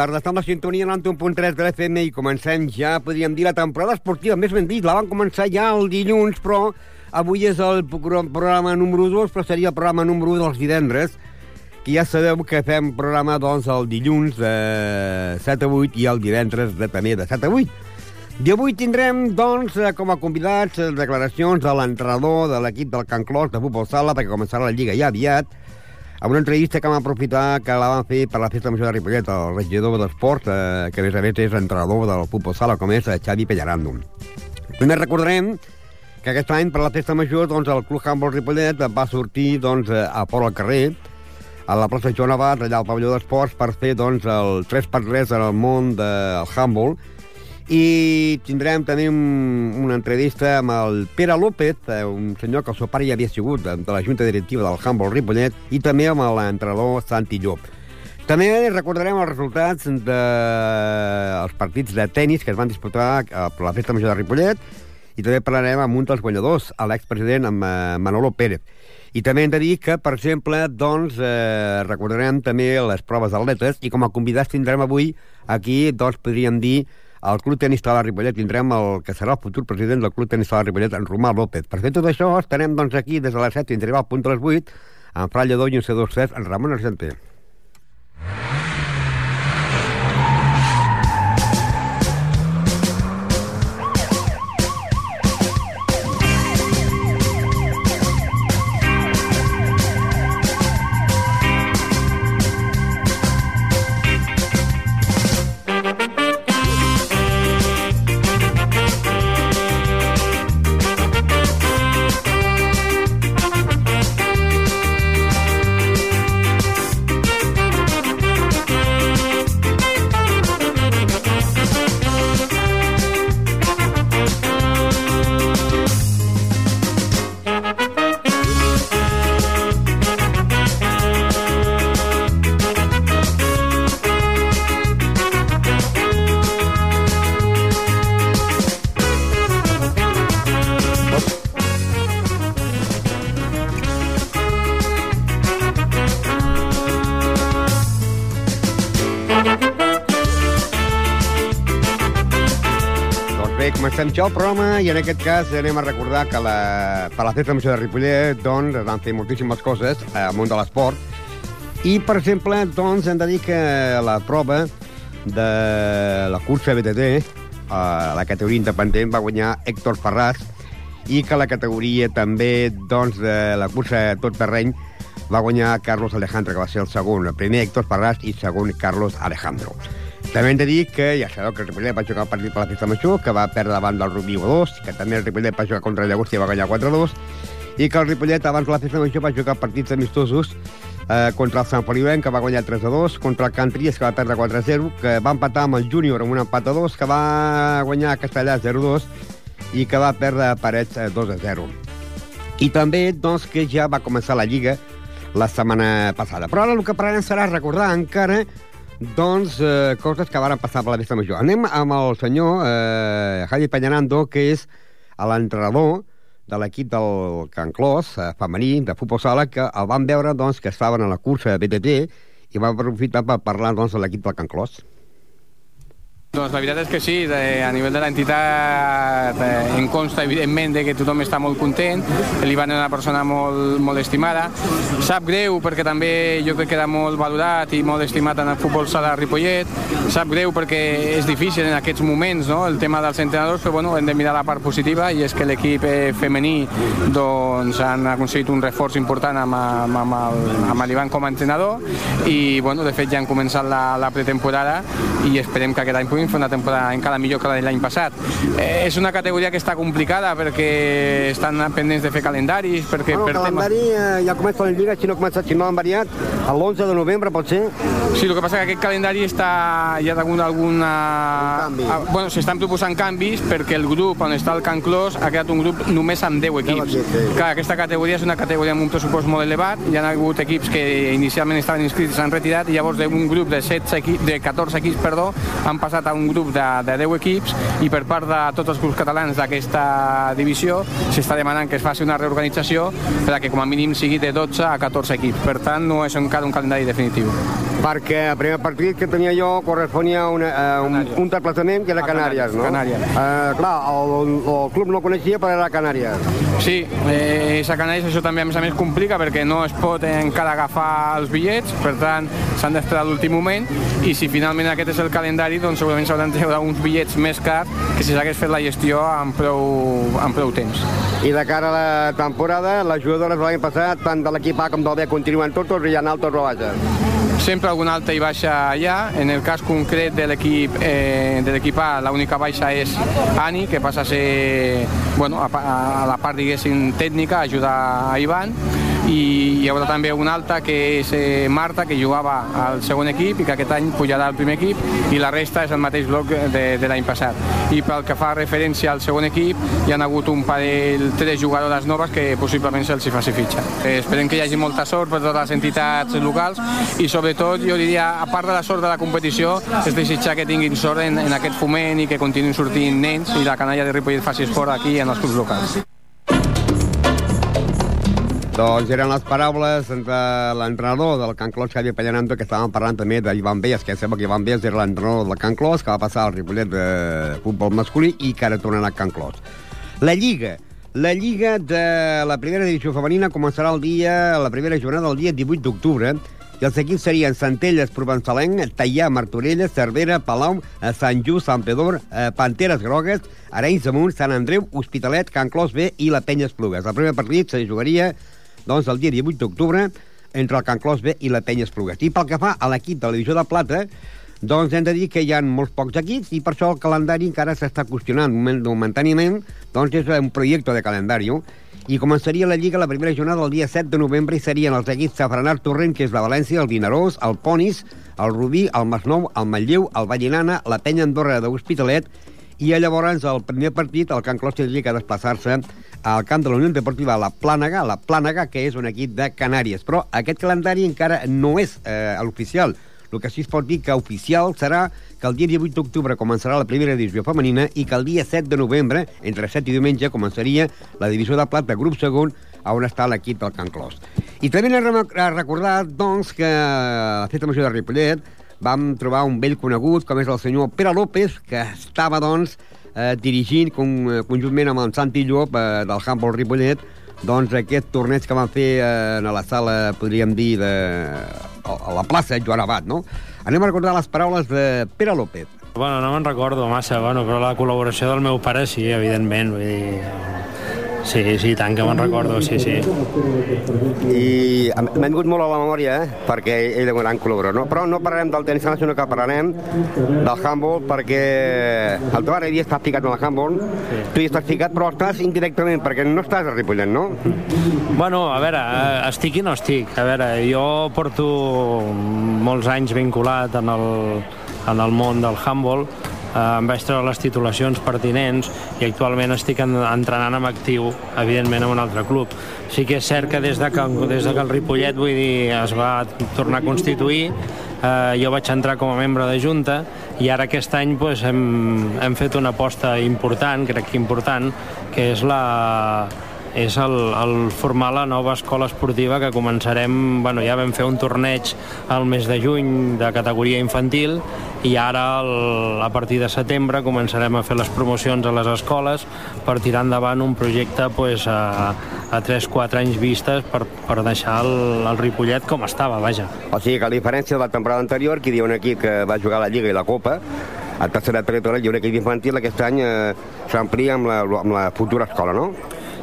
Tarda, estem a la sintonia 91.3 de l'FM i comencem ja, podríem dir, la temporada esportiva. Més ben dit, la van començar ja el dilluns, però avui és el pro- programa número 2, però seria el programa número 1 dels divendres, que ja sabeu que fem programa doncs, el dilluns de 7 a 8 i el divendres de, també de 7 a 8. I avui tindrem, doncs, com a convidats, declaracions de l'entrenador de l'equip del Can Clos de futbol sala, perquè començarà la Lliga ja aviat, amb una entrevista que vam aprofitar que la van fer per la Festa Major de Ripollet, el regidor d'Esport, eh, que a més a més és entrenador del futbol sala, com és eh, Xavi Pellarando. Primer recordarem que aquest any per la Festa Major doncs, el Club Handball Ripollet va sortir doncs, a fora al carrer, a la plaça Joan Abat, allà al pavelló d'esports, per fer doncs, el 3 per 3 en el món del handball, i tindrem un, una entrevista amb el Pere López, eh, un senyor que el seu pare ja havia sigut de, la Junta Directiva del Handball Ripollet, i també amb l'entrenador Santi Llop. També recordarem els resultats dels de... partits de tennis que es van disputar eh, per la Festa Major de Ripollet i també parlarem amb un dels guanyadors, l'expresident eh, Manolo Pérez. I també hem de dir que, per exemple, doncs, eh, recordarem també les proves d'atletes i com a convidats tindrem avui aquí, doncs, podríem dir, al Club Tenis Sala Ripollet tindrem el que serà el futur president del Club Tenis Sala Ripollet, en Romà López. Per fer tot això, estarem doncs, aquí des de les 7 i tindrem al punt de les 8 amb Fra Lledó i un C2 Cef, en Ramon Argenter. Comencem ja el programa i en aquest cas anem a recordar que la, per la festa major de Ripollet doncs, es van fer moltíssimes coses eh, al món de l'esport i, per exemple, doncs, hem de dir que la prova de la cursa BTT a la categoria independent va guanyar Héctor Ferraz i que la categoria també doncs, de la cursa tot terreny va guanyar Carlos Alejandro, que va ser el segon. El primer Héctor Ferraz i segon Carlos Alejandro. També hem de dir que ja sabeu que el Ripollet va jugar el partit per la festa major, que va perdre davant del Rubí 2, que també el Ripollet va jugar contra el Llagostí i va guanyar 4-2, i que el Ripollet abans de la festa major va jugar partits amistosos eh, contra el Sant Feliuenc, que va guanyar 3-2, contra el Can Tries, que va perdre 4-0, que va empatar amb el Júnior amb un empat a 2, que va guanyar Castellà 0-2 i que va perdre a Parets eh, 2-0. I també, doncs, que ja va començar la Lliga la setmana passada. Però ara el que parlarem serà recordar encara doncs, eh, coses que van passar per la festa major. Anem amb el senyor eh, Javi Peñanando, que és l'entrenador de l'equip del Can Clos, eh, femení, de futbol sala, que el van veure doncs, que estaven a la cursa de BTT i van aprofitar per parlar doncs, de l'equip del Can Clos. Doncs la veritat és que sí, de, a nivell de l'entitat eh, em consta evidentment de que tothom està molt content, l'Ivan és una persona molt, molt estimada, sap greu perquè també jo crec que era molt valorat i molt estimat en el futbol sala Ripollet, sap greu perquè és difícil en aquests moments no? el tema dels entrenadors, però bueno, hem de mirar la part positiva i és que l'equip eh, femení doncs, han aconseguit un reforç important amb, amb, amb, amb l'Ivan com a entrenador i bueno, de fet ja han començat la, la pretemporada i esperem que aquest any puguin fer una temporada encara millor que la de l'any passat. Eh, és una categoria que està complicada perquè estan pendents de fer calendaris, perquè bueno, per el calendari eh, ja comença la Lliga, si no ha començat, si no han variat, l'11 de novembre pot ser? Sí, el que passa que aquest calendari està... hi ha alguna... alguna... Ah, bueno, s'estan proposant canvis perquè el grup on està el Can Clos ha creat un grup només amb 10 equips. equips, sí. Clar, aquesta categoria és una categoria amb un pressupost molt elevat, hi ha hagut equips que inicialment estaven inscrits i s'han retirat i llavors d'un grup de, 16 equips, de 14 equips perdó, han passat a un grup de, de 10 equips i per part de tots els clubs catalans d'aquesta divisió s'està demanant que es faci una reorganització per a que com a mínim sigui de 12 a 14 equips. Per tant, no és encara un calendari definitiu. Perquè el primer partit que tenia jo corresponia a una, a un, Canàries. un desplaçament que era Canàries, no? Canàries. Eh, clar, el, el club no coneixia però era Canàries. Sí, eh, a Canàries això també a més a més complica perquè no es pot encara agafar els bitllets, per tant s'han d'esperar a l'últim moment i si finalment aquest és el calendari doncs segurament s'hauran de treure uns bitllets més cars que si s'hagués fet la gestió amb prou, amb prou temps. I de cara a la temporada, les jugadores l'any passat, tant de l'equip A com del B, continuen tots i hi ha altres o baixes. Sempre algun alta i baixa allà. En el cas concret de l'equip eh, de l'equip A, l'única baixa és Ani, que passa a ser bueno, a, a la part, diguéssim, tècnica, a ajudar a Ivan i hi haurà també una alta que és eh, Marta, que jugava al segon equip i que aquest any pujarà al primer equip i la resta és el mateix bloc de, de l'any passat. I pel que fa referència al segon equip, hi han hagut un parell, tres jugadores noves que possiblement se'ls hi faci fitxa. Eh, esperem que hi hagi molta sort per totes les entitats locals i sobretot jo diria, a part de la sort de la competició, és desitjar que tinguin sort en, en aquest foment i que continuïn sortint nens i la canalla de Ripollet faci esport aquí en els clubs locals. Doncs eren les paraules de l'entrenador del Can Clos, Xavier Pellananto, que estàvem parlant també d'Ivan Belles, que sembla que Ivan Belles era l'entrenador del Can Clos, que va passar al Ripollet de futbol masculí i que ara torna a Can Clos. La Lliga. La Lliga de la primera divisió femenina començarà el dia, la primera jornada el dia 18 d'octubre, i els equips serien Centelles, Provençalenc, Tallà, Martorella, Cervera, Palau, eh, Sant Just, Sant Pedor, eh, Panteres Grogues, Arenys de Munt, Sant Andreu, Hospitalet, Can Clos B i la Penya Esplugues. El primer partit se jugaria doncs, el dia 18 d'octubre entre el Can Clos B i la Penya Esplugues. I pel que fa a l'equip de la divisió de plata, doncs hem de dir que hi ha molts pocs equips i per això el calendari encara s'està qüestionant moment- momentàniament, doncs és un projecte de calendari i començaria la Lliga la primera jornada el dia 7 de novembre i serien els equips Safranat Torrent, que és la València, el Vinaròs, el Ponis, el Rubí, el Masnou, el Manlleu, el Vallinana, la Penya Andorra de Hospitalet i llavors el primer partit, el Can Clos tindria que desplaçar-se al camp de la Unió Deportiva La Plànega, la Plànega, que és un equip de Canàries. Però aquest calendari encara no és eh, l'oficial. El que sí es pot dir que oficial serà que el dia 18 d'octubre començarà la primera divisió femenina i que el dia 7 de novembre, entre 7 i diumenge, començaria la divisió de plata grup segon on està l'equip del Can Clos. I també hem de recordar, doncs, que a la festa major de Ripollet vam trobar un vell conegut, com és el senyor Pere López, que estava, doncs, eh, dirigint con, eh, conjuntament amb el Santi Llop eh, del Humboldt Ripollet doncs aquest torneig que van fer eh, a la sala, podríem dir, de, a, la plaça Joan Abat, no? Anem a recordar les paraules de Pere López. Bueno, no me'n recordo massa, bueno, però la col·laboració del meu pare sí, evidentment, vull dir... Sí, sí, tant que me'n recordo, sí, sí. I m'ha vingut molt a la memòria, eh? perquè ell és un gran col·laborador. No? Però no parlarem del tenis, sinó que parlarem del handball, perquè el teu ara havia estat ficat en el handball, sí. tu hi estàs ficat, però estàs indirectament, perquè no estàs a Ripollet, no? Bueno, a veure, eh, estic i no estic. A veure, jo porto molts anys vinculat en el, en el món del handball, em vaig treure les titulacions pertinents i actualment estic en, entrenant amb actiu, evidentment, en un altre club. Sí que és cert que des de que, des de que el Ripollet vull dir, es va tornar a constituir, eh, jo vaig entrar com a membre de Junta i ara aquest any pues, hem, hem fet una aposta important, crec que important, que és la, és el, el formar la nova escola esportiva que començarem, bueno, ja vam fer un torneig al mes de juny de categoria infantil i ara el, a partir de setembre començarem a fer les promocions a les escoles per tirar endavant un projecte pues, a, a 3-4 anys vistes per, per deixar el, el Ripollet com estava, vaja. O sigui que a diferència de la temporada anterior, que un equip que va jugar la Lliga i la Copa, a tercera territorial un equip infantil, aquest any eh, s'amplia amb, la, amb la futura escola, no?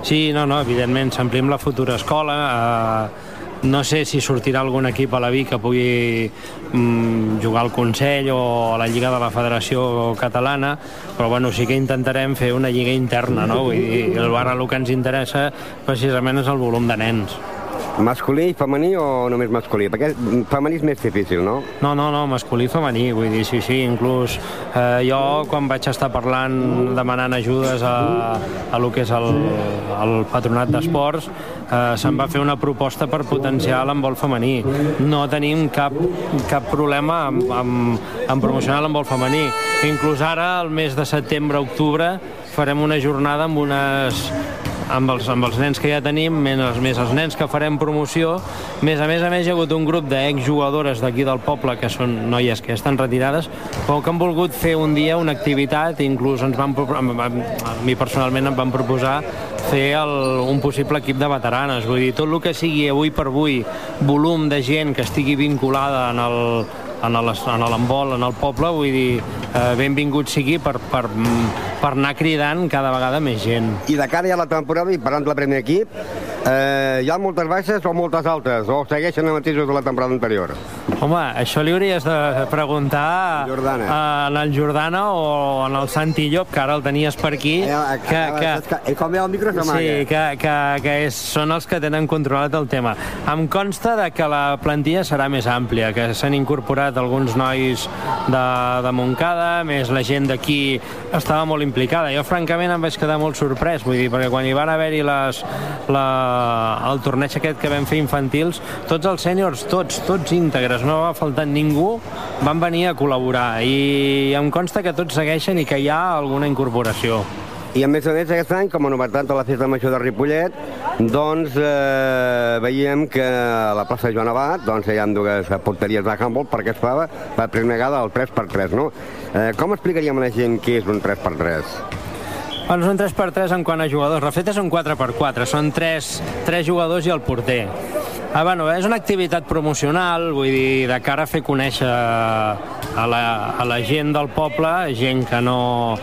Sí, no, no, evidentment, s'amplim la futura escola. Eh, no sé si sortirà algun equip a la Vic que pugui mm, jugar al Consell o a la Lliga de la Federació Catalana, però bueno, sí que intentarem fer una lliga interna, no? Vull dir, el bar el que ens interessa precisament és el volum de nens. Masculí i femení o només masculí? Perquè femení és més difícil, no? No, no, no, masculí i femení, vull dir, sí, sí, inclús eh, jo quan vaig estar parlant, demanant ajudes a, a lo que és el, el patronat d'esports, eh, se'n va fer una proposta per potenciar l'embol femení. No tenim cap, cap problema amb, amb, amb promocionar l'embol femení. Inclús ara, el mes de setembre-octubre, farem una jornada amb unes amb els, amb els nens que ja tenim, més, més els nens que farem promoció. Més a més a més hi ha hagut un grup d'exjugadores d'aquí del poble, que són noies que estan retirades, però que han volgut fer un dia una activitat, inclús ens van, a mi personalment em van proposar fer el, un possible equip de veteranes. Vull dir, tot el que sigui avui per avui volum de gent que estigui vinculada en el, en l'embol, en el poble, vull dir, eh, benvingut sigui per, per, per anar cridant cada vegada més gent. I de cara a la temporada, i parlant del primer equip, eh, hi ha moltes baixes o moltes altes, o segueixen els mateixos de la temporada anterior? Home, això li hauries de preguntar Jordana. a, en el Jordana o en el Santi Llop, que ara el tenies per aquí, eh, eh que, que, que, com ve el micro Sí, que, que, que és, són els que tenen controlat el tema. Em consta de que la plantilla serà més àmplia, que s'han incorporat alguns nois de, de Montcada, més la gent d'aquí estava molt implicada. Jo, francament, em vaig quedar molt sorprès, vull dir, perquè quan hi van haver-hi les, la, el torneig aquest que vam fer infantils, tots els sèniors, tots, tots íntegres, no va faltar ningú, van venir a col·laborar i em consta que tots segueixen i que hi ha alguna incorporació. I a més a més aquest any, com a novetat de la festa major de Ripollet, doncs eh, veiem que a la plaça Joan Abat doncs, hi ha dues porteries de handball perquè es fa per primera vegada el 3x3, no? Eh, com explicaríem a la gent què és un 3x3? Bueno, són 3x3 en quant a jugadors. La són 4x4, són 3, 3 jugadors i el porter. Ah, bueno, és una activitat promocional, vull dir, de cara a fer conèixer a la, a la gent del poble, gent que no,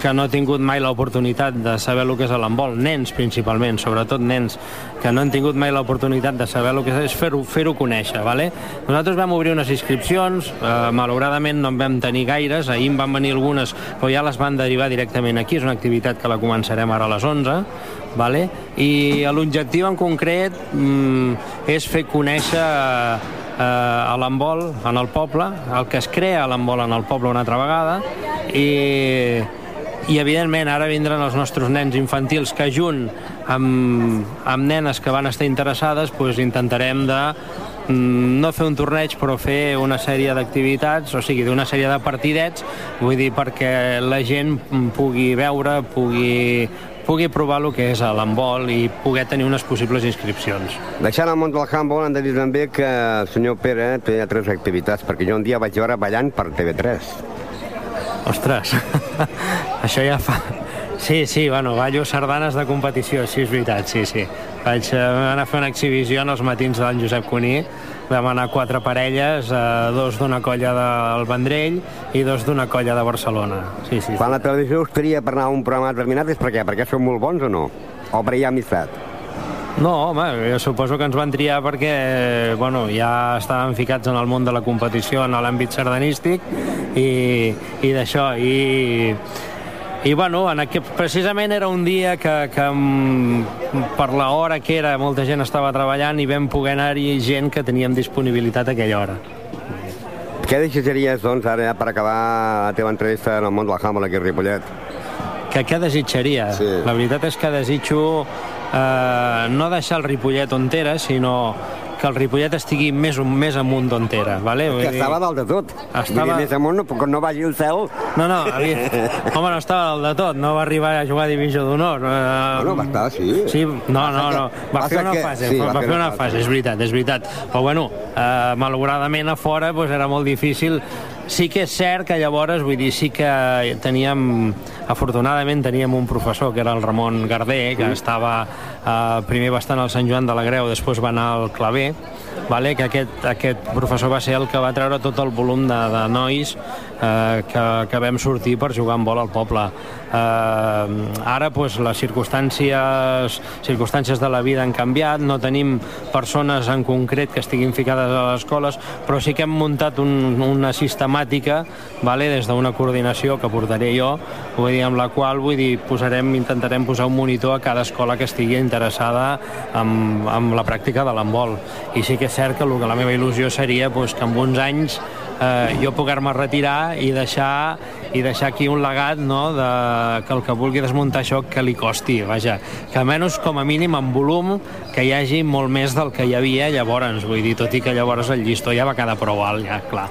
que no ha tingut mai l'oportunitat de saber el que és l'embol, nens principalment, sobretot nens que no han tingut mai l'oportunitat de saber el que és fer-ho fer, conèixer. Vale? Nosaltres vam obrir unes inscripcions, eh, malauradament no en vam tenir gaires, ahir en van venir algunes, però ja les van derivar directament aquí, és una activitat que la començarem ara a les 11, vale? i l'objectiu en concret mm, és fer conèixer eh, a l'embol en el poble, el que es crea a l'embol en el poble una altra vegada, i i evidentment ara vindran els nostres nens infantils que junt amb, amb nenes que van estar interessades doncs intentarem de mm, no fer un torneig però fer una sèrie d'activitats, o sigui, d'una sèrie de partidets, vull dir, perquè la gent pugui veure, pugui, pugui provar el que és l'handbol i poder tenir unes possibles inscripcions. Deixant el món del handball, hem de dir també que el senyor Pere té altres activitats, perquè jo un dia vaig veure ballant per TV3. Ostres, això ja fa... Sí, sí, bueno, ballo sardanes de competició, sí, és veritat, sí, sí. Vaig eh, anar a fer una exhibició en els matins del Josep Cuní, vam anar quatre parelles, eh, dos d'una colla del Vendrell i dos d'una colla de Barcelona. Sí, sí. Quan la televisió us tria per anar a un programa determinat és per què? Perquè són molt bons o no? O per hi ha amistat? No, home, jo suposo que ens van triar perquè bueno, ja estàvem ficats en el món de la competició en l'àmbit sardanístic i, i d'això i, i bueno, en aquest, precisament era un dia que, que per l'hora que era molta gent estava treballant i vam poder anar-hi gent que teníem disponibilitat a aquella hora. Què desitjaries, doncs, ara per acabar la teva entrevista en el món del handball aquí a Ripollet? Que què desitjaria? Sí. La veritat és que desitjo eh, no deixar el Ripollet on era, sinó que el Ripollet estigui més, més amunt d'on era. Vale? Que estava dalt de tot. Estava... Dir, més amunt, no, no vagi el cel No, no, havia... home, no estava al de tot, no va arribar a jugar a Divisió d'Honor. Uh, no, va estar, sí. Sí, no, no, no, va fer una fase, sí, va, va fer una fase, és veritat, és veritat. Però bueno, eh, malauradament a fora pues, era molt difícil Sí que és cert que llavors, vull dir, sí que teníem, afortunadament teníem un professor que era el Ramon Gardé, que estava eh, primer bastant al Sant Joan de la Greu, després va anar al Claver, vale? que aquest, aquest professor va ser el que va treure tot el volum de, de nois eh, que, que vam sortir per jugar en vol al poble. Eh, ara pues, les circumstàncies, circumstàncies de la vida han canviat, no tenim persones en concret que estiguin ficades a les escoles, però sí que hem muntat un, una sistemàtica vale, des d'una coordinació que portaré jo, vull dir, amb la qual vull dir, posarem, intentarem posar un monitor a cada escola que estigui interessada en, en la pràctica de l'handbol. I sí que és cert que, que la meva il·lusió seria pues, que en uns anys eh, jo poder-me retirar i deixar i deixar aquí un legat no, de, que el que vulgui desmuntar això que li costi, vaja, que almenys com a mínim en volum que hi hagi molt més del que hi havia llavors, vull dir, tot i que llavors el llistó ja va quedar prou alt, ja, clar.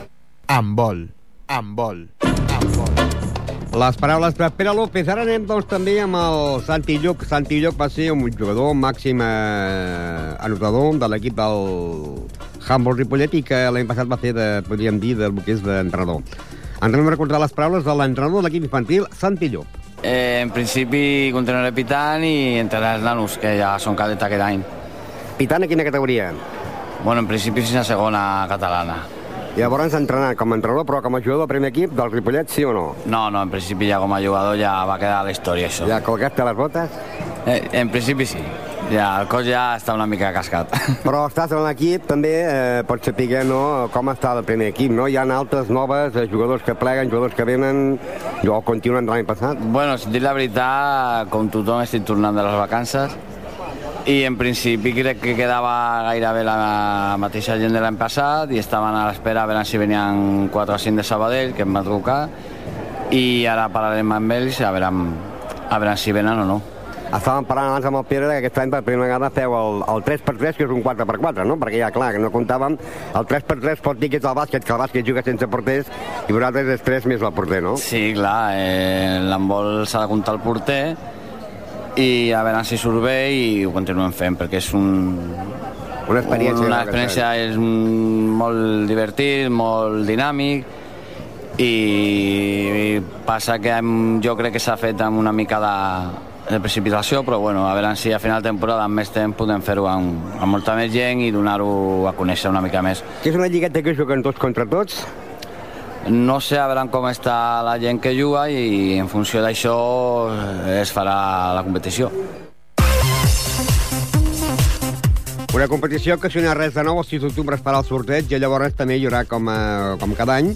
Amb vol, amb vol, amb vol. Les paraules de Pere López. Ara anem doncs, també amb el Santi Lloc. Santi Lloc va ser un jugador màxim eh, anotador de l'equip del Humboldt Ripollet i que l'any passat va fer, de, podríem dir, del que és d'entrenador. Ens anem a recordar les paraules de l'entrenador de l'equip infantil, Santi Lloc. Eh, en principi continuaré pitant i entre els nanos, que ja són cadet aquest any. Pitant a quina categoria? Bueno, en principi fins a segona catalana. I llavors entrenat com a entrenador, però com a jugador del primer equip del Ripollet, sí o no? No, no, en principi ja com a jugador ja va quedar a la història, això. Ja colgaste les botes? Eh, en principi sí. Ja, el cos ja està una mica cascat. Però estàs en l'equip, també eh, pots saber no, com està el primer equip, no? Hi ha altres noves, eh, jugadors que pleguen, jugadors que venen, o continuen l'any passat? Bueno, si dic la veritat, com tothom estic tornant de les vacances, i en principi crec que quedava gairebé la mateixa gent de l'any passat i estaven a l'espera a veure si venien 4 o 5 de Sabadell, que em va trucar, i ara parlarem amb ells a veure, a veure si venen o no. Estàvem parlant abans amb el Pere que aquest any per primera vegada feu el, el 3x3, que és un 4x4, no? Perquè ja, clar, que no comptàvem, el 3x3 pot dir que és el bàsquet, que el bàsquet juga sense porters, i vosaltres és 3 més el porter, no? Sí, clar, eh, l'embol s'ha de comptar el porter, i a veure si surt bé i ho continuem fent perquè és un, una experiència, una experiència és molt divertit, molt dinàmic i, i passa que jo crec que s'ha fet amb una mica de, de precipitació, però bueno, a veure si a final de temporada amb més temps podem fer-ho amb, amb molta més gent i donar-ho a conèixer una mica més. Que és una lligueta que juguen tots contra tots? No sé a veure com està la gent que juga i en funció d'això es farà la competició. Una competició que si no hi ha res de nou, el 6 d'octubre es farà el sorteig i llavors també hi haurà, com, eh, com cada any,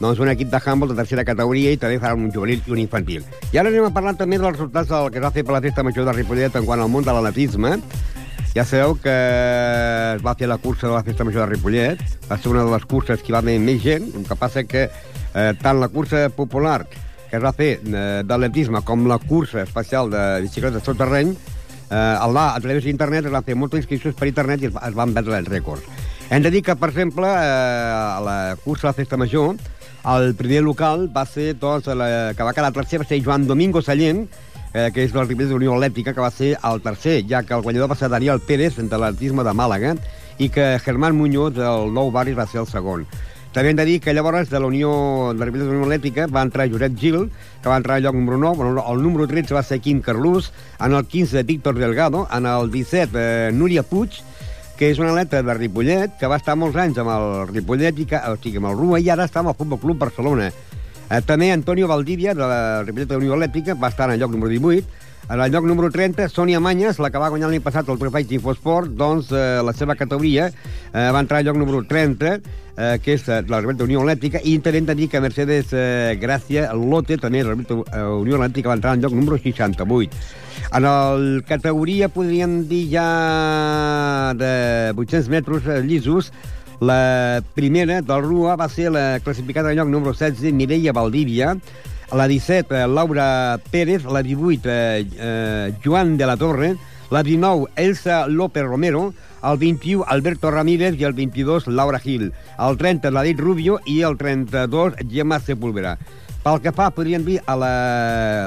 doncs un equip de handball de tercera categoria i també farà un juvenil i un infantil. I ara anem a parlar també dels resultats del que es va fer per la festa major de Ripollet en quant al món de l'atletisme. Ja sabeu que es va fer la cursa de la Festa Major de Ripollet, va ser una de les curses que hi va haver més gent, el que passa que eh, tant la cursa popular que es va fer eh, d'atletisme com la cursa especial de bicicletes tot terreny, eh, allà, a través d'internet, es van fer moltes inscripcions per internet i es, es van vendre els rècords. Hem de dir que, per exemple, eh, a la cursa de la Festa Major, el primer local va ser, doncs, la, que va quedar tercer, va ser Joan Domingo Sallent, eh, que és del Ribera d'Unió Elèctrica, que va ser el tercer, ja que el guanyador va ser Daniel Pérez, de l'atletisme de Màlaga, i que Germán Muñoz, del Nou Barri, va ser el segon. També hem de dir que llavors de la Unió de Ribera d'Unió Elèctrica va entrar Josep Gil, que va entrar al lloc número 9, bueno, el número 13 va ser Quim Carlús, en el 15 Víctor Delgado, en el 17 eh, Núria Puig, que és una atleta de Ripollet, que va estar molts anys amb el Ripollet, i que, o sigui, amb el Rua, i ara està amb el Futbol Club Barcelona. Eh, també Antonio Valdivia, de la Ripollet de Unió Elèctrica, va estar en el lloc número 18. En el lloc número 30, Sònia Manyes, la que va guanyar l'any passat el trofei Infosport, doncs eh, la seva categoria eh, va entrar al lloc número 30, eh, que és eh, la de Unió Elèctrica, i de dir que Mercedes eh, Gràcia, el Lote, també la Ripollet de Unió Elèctrica, va entrar al lloc número 68. En el categoria, podríem dir ja de 800 metres eh, llisos, la primera del RUA va ser la classificada al lloc número 16, Mireia Valdívia, la 17, eh, Laura Pérez, la 18, eh, eh, Joan de la Torre, la 19, Elsa López Romero, el 21, Alberto Ramírez i el 22, Laura Gil. El 30, Ladit Rubio i el 32, Gemma Sepúlveda. Pel que fa, podríem dir, a la,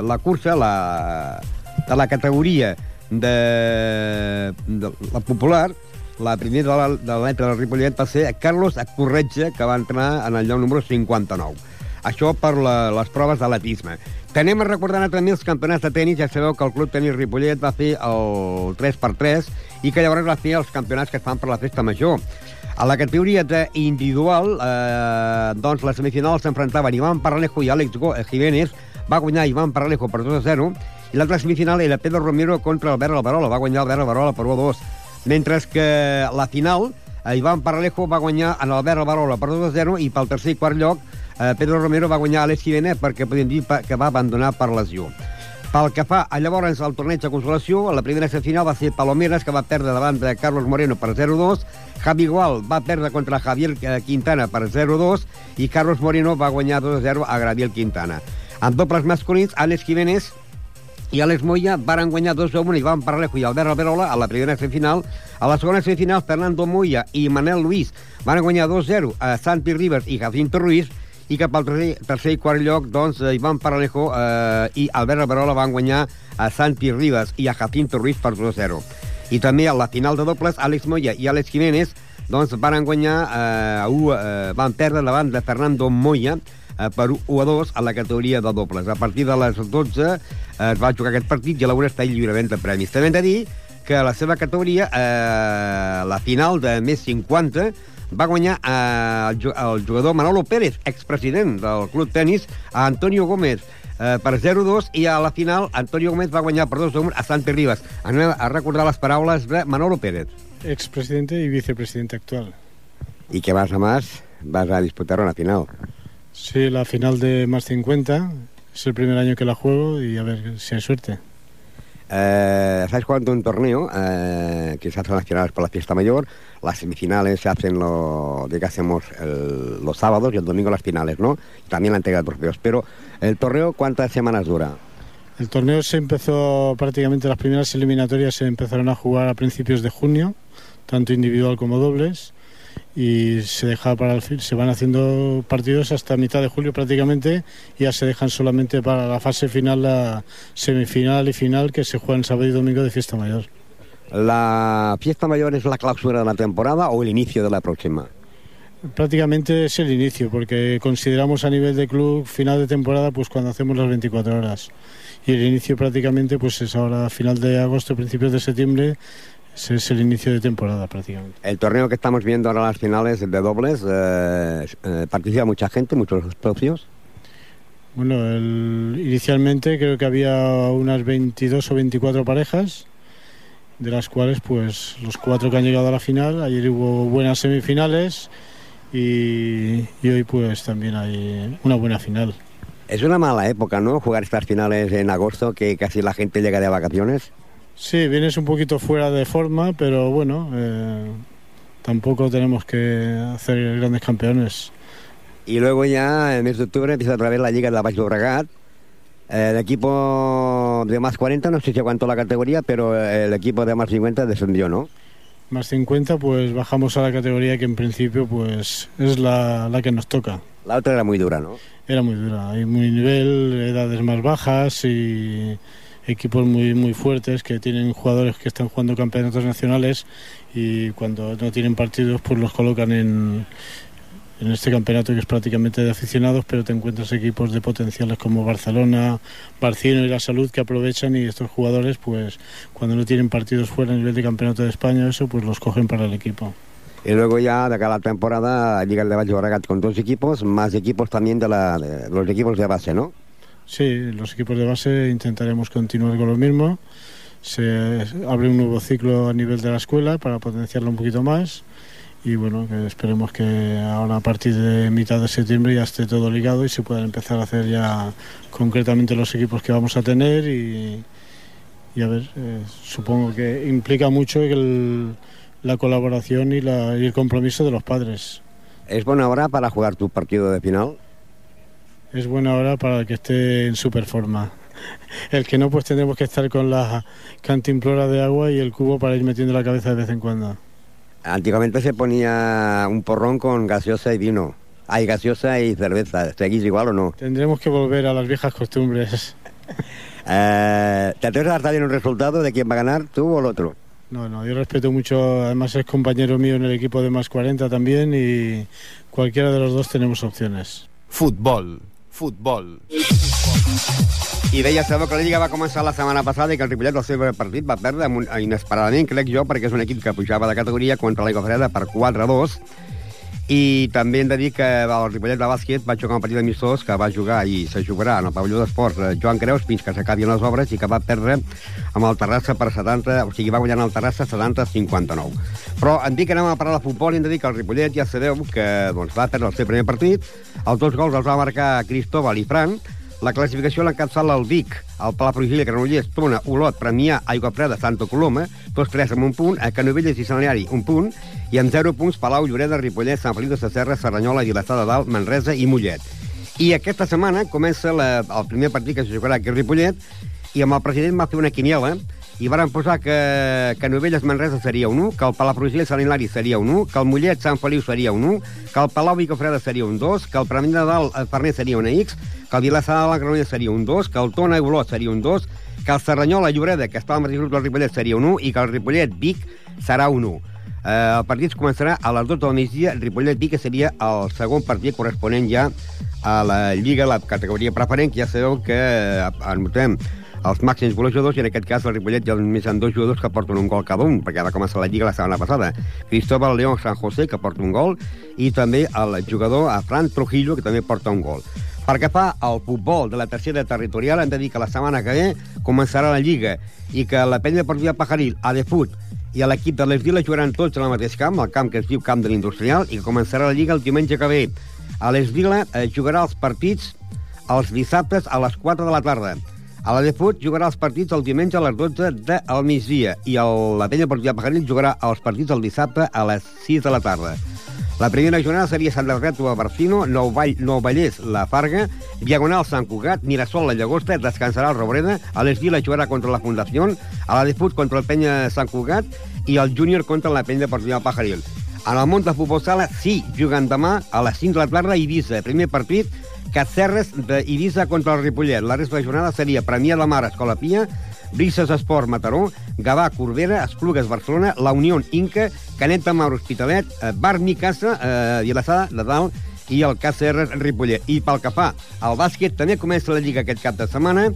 la cursa, la, de la categoria de, de la popular, la primera de la, de l'etre del Ripollet va ser Carlos Corretja, que va entrar en el lloc número 59. Això per la, les proves d'atletisme. Tenem a recordar també els campionats de tennis. Ja sabeu que el Club Tenis Ripollet va fer el 3x3 i que llavors va fer els campionats que es fan per la festa major. A la categoria individual, eh, doncs les semifinals s'enfrontaven Ivan Paralejo i Àlex Jiménez. Va guanyar Ivan Paralejo per 2 a 0 i l'altra semifinal era Pedro Romero contra Albert Alvarola. Va guanyar Albert Alvarola per 1 a 2. Mentre que la final, eh, Ivan Paralejo va guanyar en Albert Alvarola per 2 a 0 i pel tercer i quart lloc eh, Pedro Romero va guanyar Alex Jiménez perquè podem dir que va abandonar per lesió. Pel que fa a llavors al torneig de consolació, la primera semifinal va ser Palomeres, que va perdre davant de Carlos Moreno per 0-2, Javi Gual va perdre contra Javier eh, Quintana per 0-2 i Carlos Moreno va guanyar 2-0 a Graviel Quintana. En dobles masculins, Alex Jiménez i Àlex Moya van guanyar 2 1 i van Paralejo i Albert Alberola a la primera semifinal. A la segona semifinal, Fernando Moya i Manel Luis van guanyar 2-0 a Santi Rivers i Jacinto Ruiz i cap al tercer, tercer i quart lloc, doncs, Ivan Paralejo eh, i Albert Alberola van guanyar a Santi Rivas i a Jacinto Ruiz per 2-0. I també a la final de dobles, Àlex Moya i Àlex Jiménez doncs, van guanyar, eh, u, eh, van perdre davant de Fernando Moya eh, per 1 a 2 a la categoria de dobles. A partir de les 12 eh, es va jugar aquest partit i a l'hora està el lliurament de premis. També hem de dir que la seva categoria, eh, la final de més 50, va guanyar eh, el jugador Manolo Pérez, expresident del Club Tenis, a Antonio Gómez eh, per 0-2 i a la final Antonio Gómez va guanyar per 2-1 a Santi Rivas. Anem a recordar les paraules de Manolo Pérez. Expresidente y vicepresidente actual. ¿Y qué vas a más? Vas a disputar una final. Sí, la final de más 50. Es el primer año que la juego y a ver si hay suerte. Eh, ¿Sabes cuándo un torneo eh, que se hacen las finales por la fiesta mayor? Las semifinales se hacen lo hacemos el, los sábados y el domingo las finales, ¿no? También la entrega de trofeos. Pero el torneo, ¿cuántas semanas dura? El torneo se empezó prácticamente las primeras eliminatorias se empezaron a jugar a principios de junio, tanto individual como dobles y se deja para el fin, se van haciendo partidos hasta mitad de julio prácticamente y ya se dejan solamente para la fase final la semifinal y final que se juegan sábado y domingo de fiesta mayor. ¿La fiesta mayor es la clausura de la temporada o el inicio de la próxima? Prácticamente es el inicio, porque consideramos a nivel de club final de temporada pues cuando hacemos las 24 horas. Y el inicio prácticamente pues es ahora final de agosto, principios de septiembre, ese es el inicio de temporada prácticamente. El torneo que estamos viendo ahora las finales de dobles, eh, eh, participa mucha gente, muchos socios. Bueno, el, inicialmente creo que había unas 22 o 24 parejas, de las cuales pues los cuatro que han llegado a la final, ayer hubo buenas semifinales y, y hoy pues también hay una buena final. Es una mala época, ¿no? Jugar estas finales en agosto, que casi la gente llega de vacaciones. Sí, vienes un poquito fuera de forma, pero bueno, eh, tampoco tenemos que hacer grandes campeones. Y luego ya, en el mes de octubre, empieza otra vez la Liga de la Baix Llobregat. Eh, el equipo de más 40, no sé si aguantó la categoría, pero el equipo de más 50 descendió, ¿no? Más 50, pues bajamos a la categoría que en principio pues es la, la que nos toca. La otra era muy dura, ¿no? Era muy dura, hay muy nivel, edades más bajas y equipos muy muy fuertes que tienen jugadores que están jugando campeonatos nacionales y cuando no tienen partidos pues los colocan en, en este campeonato que es prácticamente de aficionados, pero te encuentras equipos de potenciales como Barcelona, Barcino y La Salud que aprovechan y estos jugadores pues cuando no tienen partidos fuera a nivel de campeonato de España eso pues los cogen para el equipo. Y luego ya de cada temporada llega el de Valle con dos equipos, más equipos también de, la, de los equipos de base, ¿no? Sí, los equipos de base intentaremos continuar con lo mismo. Se abre un nuevo ciclo a nivel de la escuela para potenciarlo un poquito más y bueno, esperemos que ahora a partir de mitad de septiembre ya esté todo ligado y se puedan empezar a hacer ya concretamente los equipos que vamos a tener y, y a ver, eh, supongo que implica mucho la colaboración y, y el compromiso de los padres. ¿Es buena hora para jugar tu partido de final? Es buena hora para el que esté en super forma. El que no, pues tendremos que estar con la cantimplora de agua y el cubo para ir metiendo la cabeza de vez en cuando. Antiguamente se ponía un porrón con gaseosa y vino. Hay gaseosa y cerveza. ¿Seguís igual o no? Tendremos que volver a las viejas costumbres. Eh, ¿Te atreves a dar bien un resultado de quién va a ganar, tú o el otro? No, no, yo respeto mucho, además es compañero mío en el equipo de más 40 también y cualquiera de los dos tenemos opciones. Futbol. Futbol. I ja sabeu que la Lliga va començar la setmana passada i que el Ripollet el seu partit va perdre inesperadament, crec jo, perquè és un equip que pujava de categoria contra l'Aigua Freda per 4-2 i també hem de dir que el Ripollet de bàsquet va jugar un partit amistós que va jugar i se jugarà en el pavelló d'esports eh, Joan Creus fins que s'acabin les obres i que va perdre amb el Terrassa per 70, o sigui, va guanyar el Terrassa 70-59. Però en dir que anem a parlar de futbol, hem de dir que el Ripollet ja sabeu que doncs, va perdre el seu primer partit, els dos gols els va marcar Cristóbal i Fran, la classificació l'encapçala el Vic, el Palafrugell, Granollers, Tona, Olot, Premià, Aigua Freda, Santa Coloma, tots tres amb un punt, a Canovelles i Sanaliari un punt, i amb 0 punts Palau, Lloreda, Ripollet, Sant Feliu de Sacerra, Serranyola, Vilassar de Dalt, Manresa i Mollet. I aquesta setmana comença la, el primer partit que se jugarà aquí a Ripollet, i amb el president va fer una quiniela, i varen posar que, que Novelles Manresa seria un 1, que el Palafrugell Sant Hilari seria un 1, que el Mollet Sant Feliu seria un 1, que el Palau Vicofreda seria un 2, que el Premià de Dalt Farners seria una X, que el Vilassar de la Granollers seria un 2, que el Tona Olot seria un 2, que el Serranyola Lloreda, que estava al mateix grup del Ripollet, seria un 1, i que el Ripollet Vic serà un 1. Eh, el partit començarà a les 12 del migdia, Ripollet-Vic, que seria el segon partit corresponent ja a la Lliga, la categoria preferent, que ja sabeu que eh, anotem els màxims golejadors, i en aquest cas el Ripollet ha més en dos jugadors que porten un gol cada un, perquè va començar la Lliga la setmana passada. Cristóbal León San José, que porta un gol, i també el jugador a Fran Trujillo, que també porta un gol. Per que fa al futbol de la tercera territorial, hem de dir que la setmana que ve començarà la Lliga i que la penya deportiva Pajaril, a de fut, i a l'equip de les Viles jugaran tots en el mateix camp, el camp que es diu Camp de l'Industrial, i que començarà la Lliga el diumenge que ve. A les Viles eh, jugarà els partits els dissabtes a les 4 de la tarda. A la de Fut jugarà els partits el diumenge a les 12 del migdia i el, la penya deportiva Pajaril jugarà els partits el dissabte a les 6 de la tarda. La primera jornada seria Sant Alberto a Barcino, Nou, Vall, nou Vallès, La Farga, Diagonal Sant Cugat, Mirasol, La Llagosta, descansarà el Robreda, a les Viles jugarà contra la Fundació, a la de Fut contra el Penya Sant Cugat i el Júnior contra la penya deportiva Pajaril. En el món de futbol sala, sí, juguen demà a les 5 de la tarda a Eivissa. Primer partit, Cacerres d'Eivissa contra el Ripollet. La resta de la jornada seria Premià de Mar, Escola Pia, Brises Esport, Mataró, Gavà, Corbera, Esplugues, Barcelona, La Unió, Inca, Canet de Mar, Hospitalet, eh, Barni, Casa, eh, Vilassar de Dalt i el Cacerres, Ripollet. I pel que fa al bàsquet, també comença la Lliga aquest cap de setmana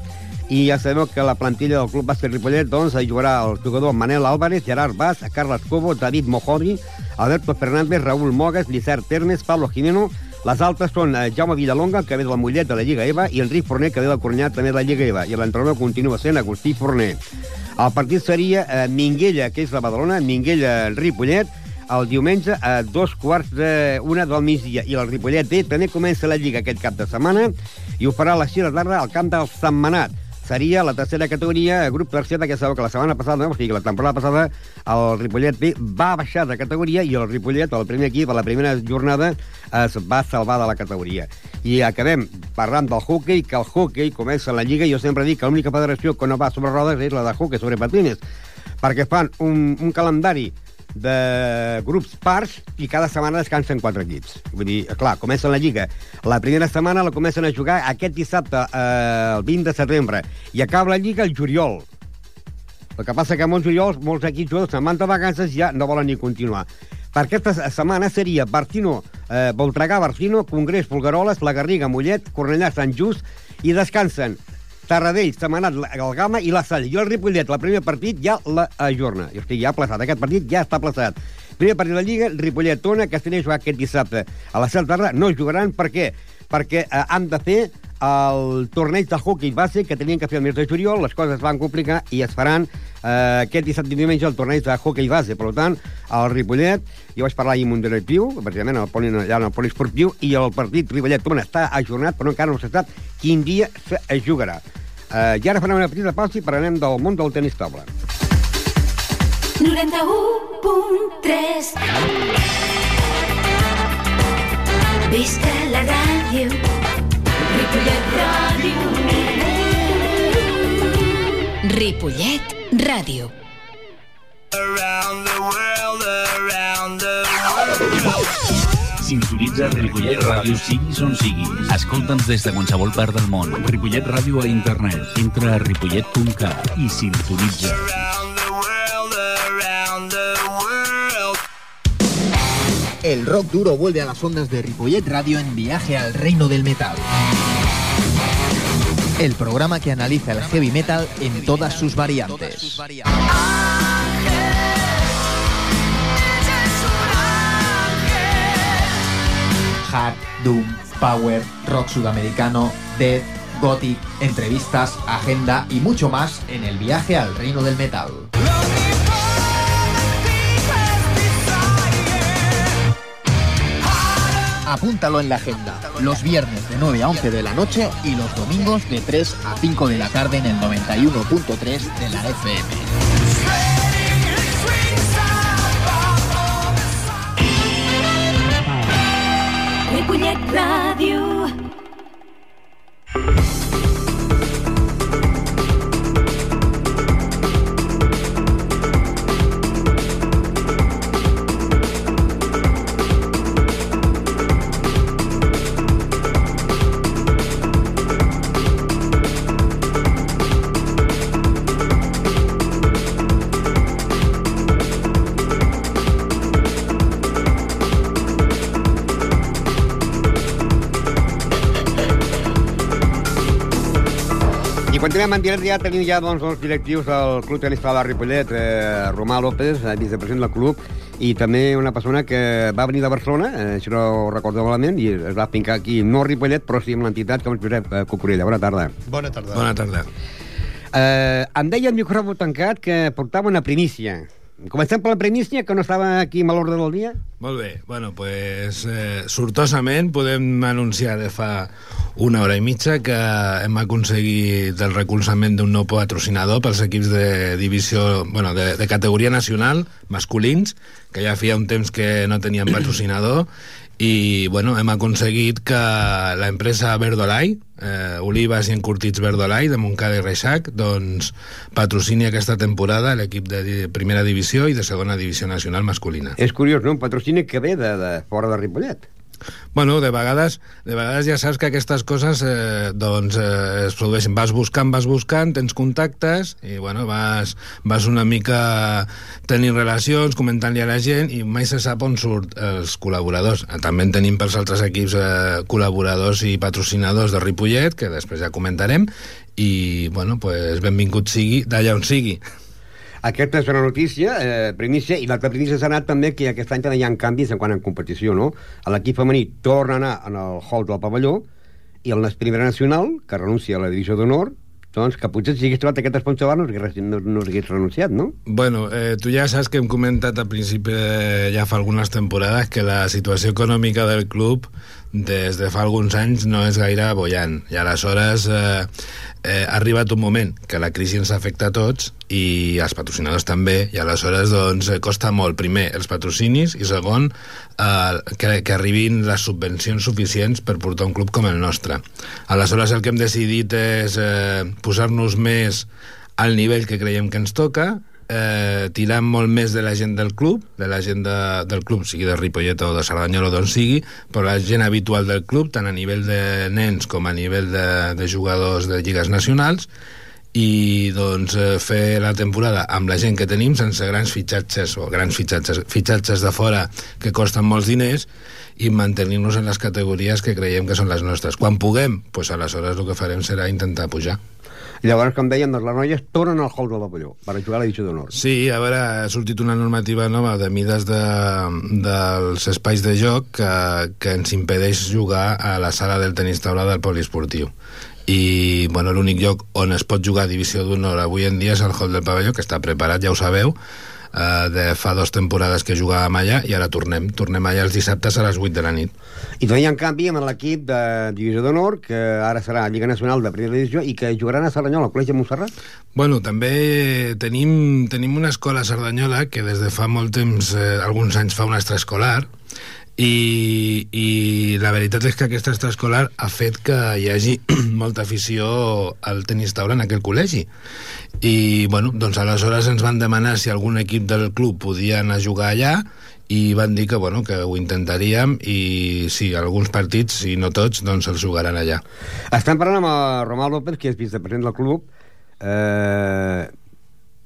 i ja sabeu que la plantilla del Club Bàsquet Ripollet doncs, hi jugarà el jugador Manel Álvarez, Gerard Bas, Carles Cobo, David Mojori, Alberto Fernández, Raúl Mogas, Licert Termes, Pablo Jimeno, les altres són eh, Jaume Villalonga, que ve de la Mollet de la Lliga EVA, i Enric Forner, que ve del Cornyà, també de la Lliga EVA. I l'entrenador continua sent Agustí Forner. El partit seria eh, Minguella, que és la Badalona, Minguella-Ripollet, el diumenge a dos quarts d'una del migdia. I el Ripollet B també comença la Lliga aquest cap de setmana i ho farà a les 6 de la tarda al camp del Santmenat seria la tercera categoria, grup tercer, que sabeu que la setmana passada, o sigui, la temporada passada, el Ripollet B va baixar de categoria i el Ripollet, el primer equip, a la primera jornada, es va salvar de la categoria. I acabem parlant del hockey, que el hockey comença la Lliga, i jo sempre dic que l'única federació que no va sobre rodes és la de hockey sobre patines, perquè fan un, un calendari de grups pars i cada setmana descansen quatre equips. Vull dir, clar, comença la Lliga. La primera setmana la comencen a jugar aquest dissabte, eh, el 20 de setembre, i acaba la Lliga el juliol. El que passa que molts juliols, molts equips jugadors se'n van de vacances i ja no volen ni continuar. Per aquesta setmana seria Bartino, eh, Voltregà, Bartino, Congrés, Folgueroles, La Garriga, Mollet, Cornellà, Sant Just, i descansen Tarradell, Setmanat, el Gama i la Salle. I el Ripollet, el primer partit, ja la ajorna. O sigui, ja ha plaçat. Aquest partit ja està plaçat. Primer partit de la Lliga, Ripollet Tona, Castellà jugar aquest dissabte. A la 7 de tarda no jugaran. Per què? Perquè eh, han de fer el torneig de hockey base que tenien que fer el mes de juliol, les coses es van complicar i es faran eh, aquest dissabte i diumenge el torneig de hockey base. Per tant, el Ripollet, jo vaig parlar ahir amb un directiu, precisament al poli, allà en el poliesportiu, i el partit Ripollet-Tona està ajornat, però encara no s'ha sap quin dia es jugarà. Eh, I ara farem una petita pausa i parlarem del món del tenis taula. 91.3 Visca la ràdio Ripollet Ràdio Ripollet Ràdio. Sintonitza Ripollet Ràdio siguis on siguis. Escolta'ns des de qualsevol part del món. Ripollet Ràdio a internet. Entra a ripollet.cat i sintonitza. El rock duro vuelve a las ondas de Ripollet Radio en viaje al reino del metal. El programa que analiza el heavy metal en todas sus variantes. Hard, Doom, Power, Rock Sudamericano, Death, Gothic, entrevistas, agenda y mucho más en el viaje al reino del metal. Apúntalo en la agenda. Los viernes de 9 a 11 de la noche y los domingos de 3 a 5 de la tarde en el 91.3 de la FM. Continuem en directe, ja tenim ja doncs, els directius del Club Tenis de Ripollet, eh, Romà López, eh, vicepresident del club, i també una persona que va venir de Barcelona, eh, si no ho recordo malament, i es va fincar aquí, no a Ripollet, però sí amb l'entitat, com és Josep eh, Cucurella. Bona tarda. Bona tarda. Bona tarda. Eh, em deia el micròfon tancat que portava una primícia. Comencem per la primícia, que no estava aquí a l'ordre del dia. Molt bé, bueno, pues, eh, sortosament podem anunciar de fa una hora i mitja que hem aconseguit el recolzament d'un nou patrocinador pels equips de divisió, bueno, de, de categoria nacional, masculins, que ja feia un temps que no tenien patrocinador, i bueno, hem aconseguit que l'empresa Verdolai, eh, Olives i Encurtits Verdolai, de Montcada i Reixac, doncs patrocini aquesta temporada l'equip de primera divisió i de segona divisió nacional masculina. És curiós, no? Un patrocini que ve de, de fora de Ripollet. Bueno, de vegades, de vegades ja saps que aquestes coses eh, doncs, eh, es produeixen. Vas buscant, vas buscant, tens contactes i bueno, vas, vas una mica tenint relacions, comentant-li a la gent i mai se sap on surt els col·laboradors. També en tenim pels altres equips eh, col·laboradors i patrocinadors de Ripollet, que després ja comentarem, i bueno, pues, benvingut sigui d'allà on sigui. Aquesta és una notícia, eh, primícia, i l'altra primícia s'ha anat també que aquest any també hi ha canvis en quant a competició, no? L'equip femení torna a anar en el hall del pavelló i el Primera Nacional, que renuncia a la divisió d'honor, doncs que potser si hagués trobat aquest sponsor no, no, no hagués renunciat, no? Bueno, eh, tu ja saps que hem comentat al principi, de, ja fa algunes temporades, que la situació econòmica del club des de fa alguns anys no és gaire bollant. I aleshores eh, eh, ha arribat un moment que la crisi ens afecta a tots i als patrocinadors també, i aleshores doncs, eh, costa molt, primer, els patrocinis, i segon, eh, que, que arribin les subvencions suficients per portar un club com el nostre. Aleshores el que hem decidit és eh, posar-nos més al nivell que creiem que ens toca, eh, tirant molt més de la gent del club, de la gent de, del club, sigui de Ripollet o de Cerdanyola o d'on sigui, però la gent habitual del club, tant a nivell de nens com a nivell de, de jugadors de lligues nacionals, i doncs eh, fer la temporada amb la gent que tenim sense grans fitxatges o grans fitxatges, fitxatges de fora que costen molts diners i mantenir-nos en les categories que creiem que són les nostres. Quan puguem, doncs aleshores el que farem serà intentar pujar. Llavors, com dèiem, doncs, les noies tornen al hall del pavelló per jugar a l'edició d'honor. Sí, a veure, ha sortit una normativa nova de mides de, dels espais de joc que, que ens impedeix jugar a la sala del tenis taula del poliesportiu i bueno, l'únic lloc on es pot jugar a divisió d'honor avui en dia és el hall del pavelló, que està preparat, ja ho sabeu, eh, de fa dues temporades que jugàvem allà i ara tornem, tornem allà els dissabtes a les 8 de la nit. I també hi ha un canvi amb l'equip de divisió d'honor, que ara serà Lliga Nacional de Primera Divisió, i que jugaran a Cerdanyola, al Col·legi de Montserrat. Bueno, també tenim, tenim una escola a Cerdanyola que des de fa molt temps, eh, alguns anys, fa un extraescolar, i, i la veritat és que aquest extraescolar ha fet que hi hagi molta afició al tenis taula en aquell col·legi i bueno, doncs aleshores ens van demanar si algun equip del club podia anar a jugar allà i van dir que, bueno, que ho intentaríem i sí, alguns partits, si no tots, doncs els jugaran allà. Estem parlant amb Romà López, que és vicepresident del club. Eh,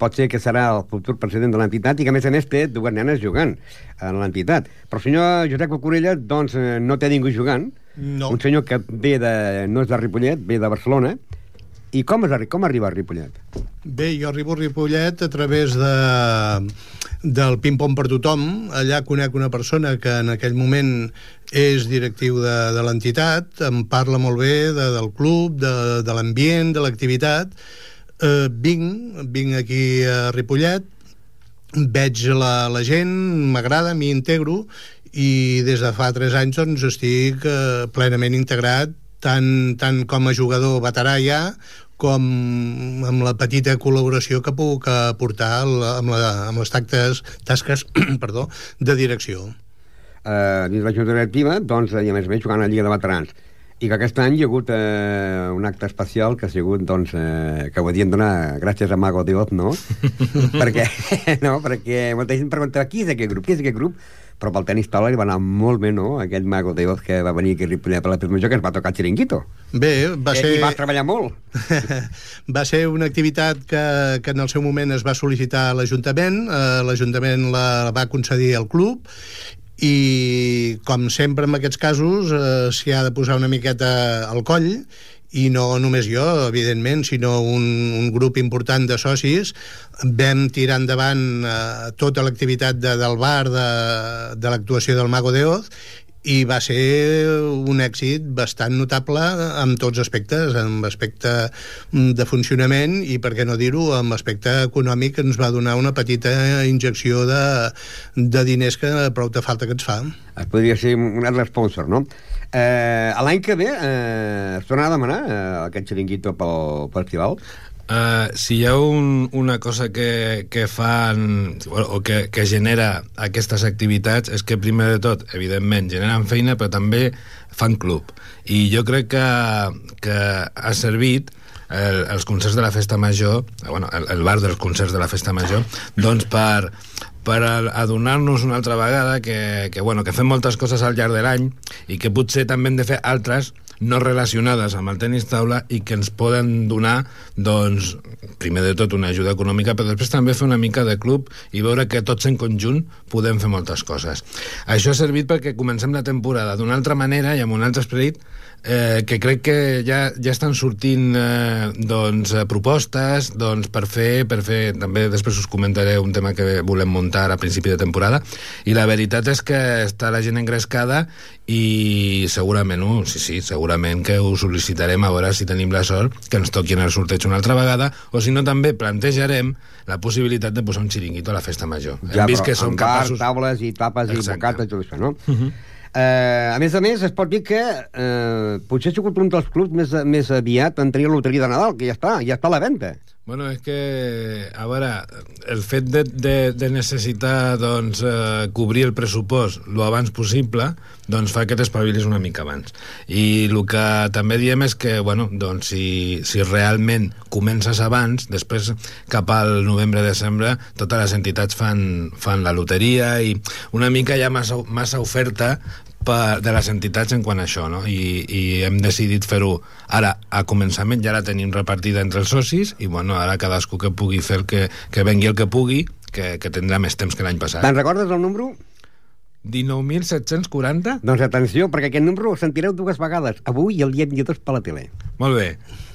pot ser que serà el futur president de l'entitat i que, a més a més, té dues nenes jugant en l'entitat. Però el senyor Josep Cocorella, doncs, eh, no té ningú jugant. No. Un senyor que ve de, no és de Ripollet, ve de Barcelona. I com, és, com arriba a Ripollet? Bé, jo arribo a Ripollet a través de, del ping-pong per tothom. Allà conec una persona que en aquell moment és directiu de, de l'entitat, em parla molt bé de, del club, de, de l'ambient, de l'activitat. Eh, vinc, vinc aquí a Ripollet, veig la, la gent, m'agrada, m'hi integro i des de fa 3 anys doncs, estic eh, plenament integrat tant, tant com a jugador veterà ja com amb la petita col·laboració que puc aportar amb, la, amb les tactes, tasques perdó, de direcció. eh, dins la Junta Directiva, doncs, i a més a més jugant a la Lliga de Veterans. I que aquest any hi ha hagut eh, un acte especial que ha sigut, doncs, eh, que ho havien donar gràcies a Mago Dios, no? perquè, no? perquè molta gent preguntava qui és aquest grup, qui és aquest grup? Però pel tenis taula li va anar molt bé, no? Aquest Mago Dios que va venir aquí a Ripollet per la Major, que ens va tocar el xiringuito. Bé, va I ser... aquí va treballar molt. va ser una activitat que, que en el seu moment es va sol·licitar a l'Ajuntament, eh, l'Ajuntament la va concedir al club i com sempre en aquests casos eh, s'hi ha de posar una miqueta al coll i no només jo, evidentment, sinó un, un grup important de socis, vam tirar endavant eh, tota l'activitat de, del bar, de, de l'actuació del Mago de Oz, i va ser un èxit bastant notable en tots aspectes, en aspecte mm, de funcionament i, per què no dir-ho, en aspecte econòmic ens va donar una petita injecció de, de diners que prou de falta que ens fa. Es podria ser un altre sponsor, no? Eh, L'any que ve eh, es tornarà a demanar eh, aquest xiringuito pel, pel festival? Uh, si hi ha un, una cosa que, que fan o que, que genera aquestes activitats és que primer de tot, evidentment, generen feina però també fan club. I jo crec que, que ha servit el, els concerts de la festa major bueno, el, el bar dels concerts de la festa major doncs per, per adonar-nos una altra vegada que, que, bueno, que fem moltes coses al llarg de l'any i que potser també hem de fer altres no relacionades amb el tenis taula i que ens poden donar, doncs, primer de tot una ajuda econòmica, però després també fer una mica de club i veure que tots en conjunt podem fer moltes coses. Això ha servit perquè comencem la temporada d'una altra manera i amb un altre esperit eh, que crec que ja, ja estan sortint eh, doncs, eh, propostes doncs, per fer, per fer, també després us comentaré un tema que volem muntar a principi de temporada, i la veritat és que està la gent engrescada i segurament, uh, sí, sí, segurament que ho sol·licitarem a veure si tenim la sort que ens toqui en el sorteig una altra vegada, o si no també plantejarem la possibilitat de posar un xiringuito a la festa major. Ja, Hem vist que som capaços... taules i tapes i Exacte. bocates i tot això, no? Uh -huh. Eh, a més a més, es pot dir que eh, potser ha sigut un dels clubs més, més aviat en tenir la loteria de Nadal, que ja està, ja està a la venda. Bueno, és que, a veure, el fet de, de, de necessitar doncs, eh, cobrir el pressupost lo abans possible doncs fa que t'espavilis una mica abans. I el que també diem és que, bueno, doncs, si, si realment comences abans, després cap al novembre-desembre totes les entitats fan, fan la loteria i una mica hi ha massa, massa oferta per, de les entitats en quant a això, no? I, i hem decidit fer-ho ara a començament, ja la tenim repartida entre els socis i bueno, ara cadascú que pugui fer el que, que vengui el que pugui, que, que tindrà més temps que l'any passat. Te'n recordes el número? 19.740? Doncs atenció, perquè aquest número ho sentireu dues vegades, avui i el dia 22 per la tele. Molt bé.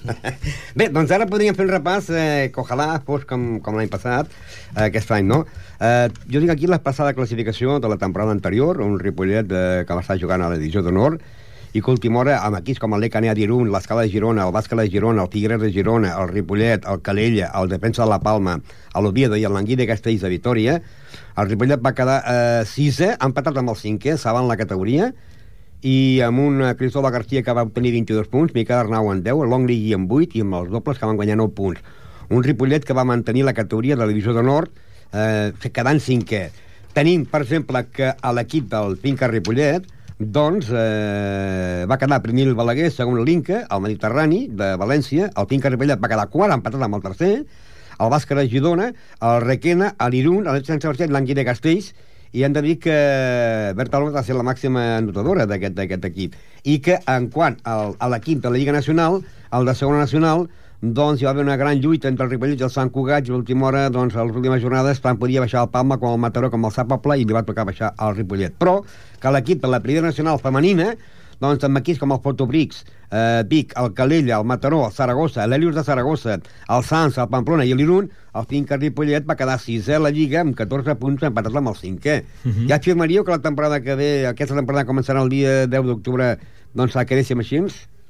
Bé, doncs ara podríem fer un repàs eh, que ojalà fos com, com l'any passat, eh, aquest any, no? Eh, jo dic aquí la passada classificació de la temporada anterior, un Ripollet eh, que va estar jugant a l'edició d'honor, i que última hora, amb equips com el Lecanea d'Irun, l'Escala de Girona, el Bàsquet de Girona, el Tigres de Girona, el Ripollet, el Calella, el Defensa de la Palma, l'Oviedo i el Languí de Castells de Vitoria, el Ripollet va quedar eh, sisè, empatat amb el cinquè, saben la categoria, i amb un eh, Cristóbal García que va obtenir 22 punts, Miquel Arnau en 10, el Longli en 8 i amb els dobles que van guanyar 9 punts. Un Ripollet que va mantenir la categoria de la divisió de nord eh, quedant cinquè. Tenim, per exemple, que a l'equip del Finca Ripollet doncs eh, va quedar primer el Balaguer, segon l'Inca, el Mediterrani de València, el Finca Ripollet va quedar quart, empatat amb el tercer, el Bàsquet de Girona, el Requena, l'Irun, el Sant Sebastià de Castells, i hem de dir que Berta López va ser la màxima anotadora d'aquest equip. I que, en quant al, a l'equip de la Lliga Nacional, el de segona nacional, doncs hi va haver una gran lluita entre el Ripollet i el Sant Cugat i a l'última hora, doncs, a les últimes jornades tant podia baixar el Palma com el Mataró com el Sant Poble i li va tocar baixar al Ripollet. Però que l'equip de la primera nacional femenina doncs amb equips com el Fotobrics, eh, Vic, el Calella, el Mataró, el Saragossa, l'Helios de Saragossa, el Sants, el Pamplona i l'Irun, el Finca Ripollet va quedar sisè a la Lliga amb 14 punts empatat amb el cinquè. Uh -huh. Ja afirmaríeu que la temporada que ve, aquesta temporada començarà el dia 10 d'octubre, doncs la quedéssim així?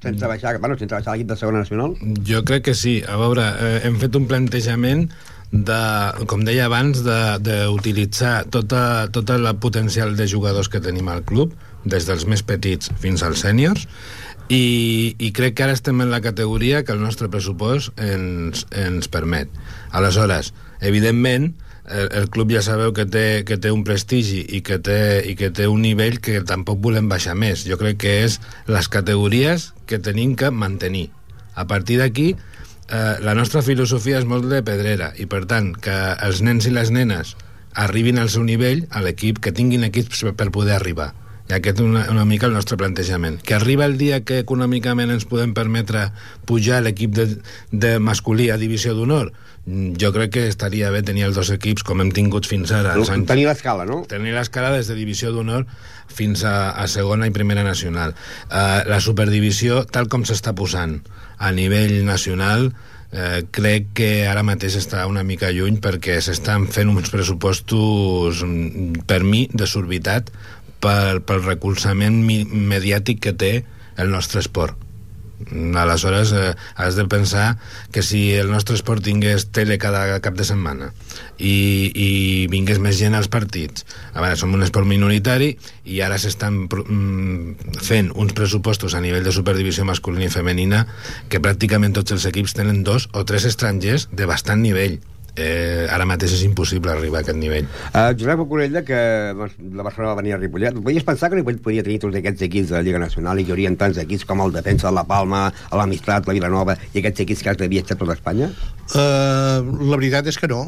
Sense baixar, bueno, sense baixar l'equip de segona nacional? Jo crec que sí. A veure, eh, hem fet un plantejament de, com deia abans, d'utilitzar tota, tota el potencial de jugadors que tenim al club, des dels més petits fins als sèniors, i, i crec que ara estem en la categoria que el nostre pressupost ens, ens permet. Aleshores, evidentment, el, el club ja sabeu que té, que té un prestigi i que, té, i que té un nivell que tampoc volem baixar més. Jo crec que és les categories que tenim que mantenir. A partir d'aquí, eh, la nostra filosofia és molt de pedrera i, per tant, que els nens i les nenes arribin al seu nivell a l'equip, que tinguin equips per poder arribar. I aquest és una, una mica el nostre plantejament. Que arriba el dia que econòmicament ens podem permetre pujar l'equip de, de masculí a divisió d'honor, mm, jo crec que estaria bé tenir els dos equips com hem tingut fins ara. Els anys. Tenir l'escala, no? Tenir l'escala des de divisió d'honor fins a, a segona i primera nacional. Uh, la superdivisió, tal com s'està posant a nivell nacional, eh, crec que ara mateix està una mica lluny perquè s'estan fent uns pressupostos mm, per mi desorbitat per, pel recolzament mediàtic que té el nostre esport. Aleshores, eh, has de pensar que si el nostre esport tingués tele cada cap de setmana i, i vingués més gent als partits, a veure, som un esport minoritari i ara s'estan mm, fent uns pressupostos a nivell de superdivisió masculina i femenina que pràcticament tots els equips tenen dos o tres estrangers de bastant nivell eh, ara mateix és impossible arribar a aquest nivell. Uh, Josep Ocorella, que la Barcelona va venir a Ripollet, podies pensar que Ripollet podia tenir tots aquests equips de la Lliga Nacional i que hi haurien tants equips com el Defensa de la Palma, l'Amistrat, la Vilanova i aquests equips que has de viatjar tot Espanya? Uh, la veritat és que no.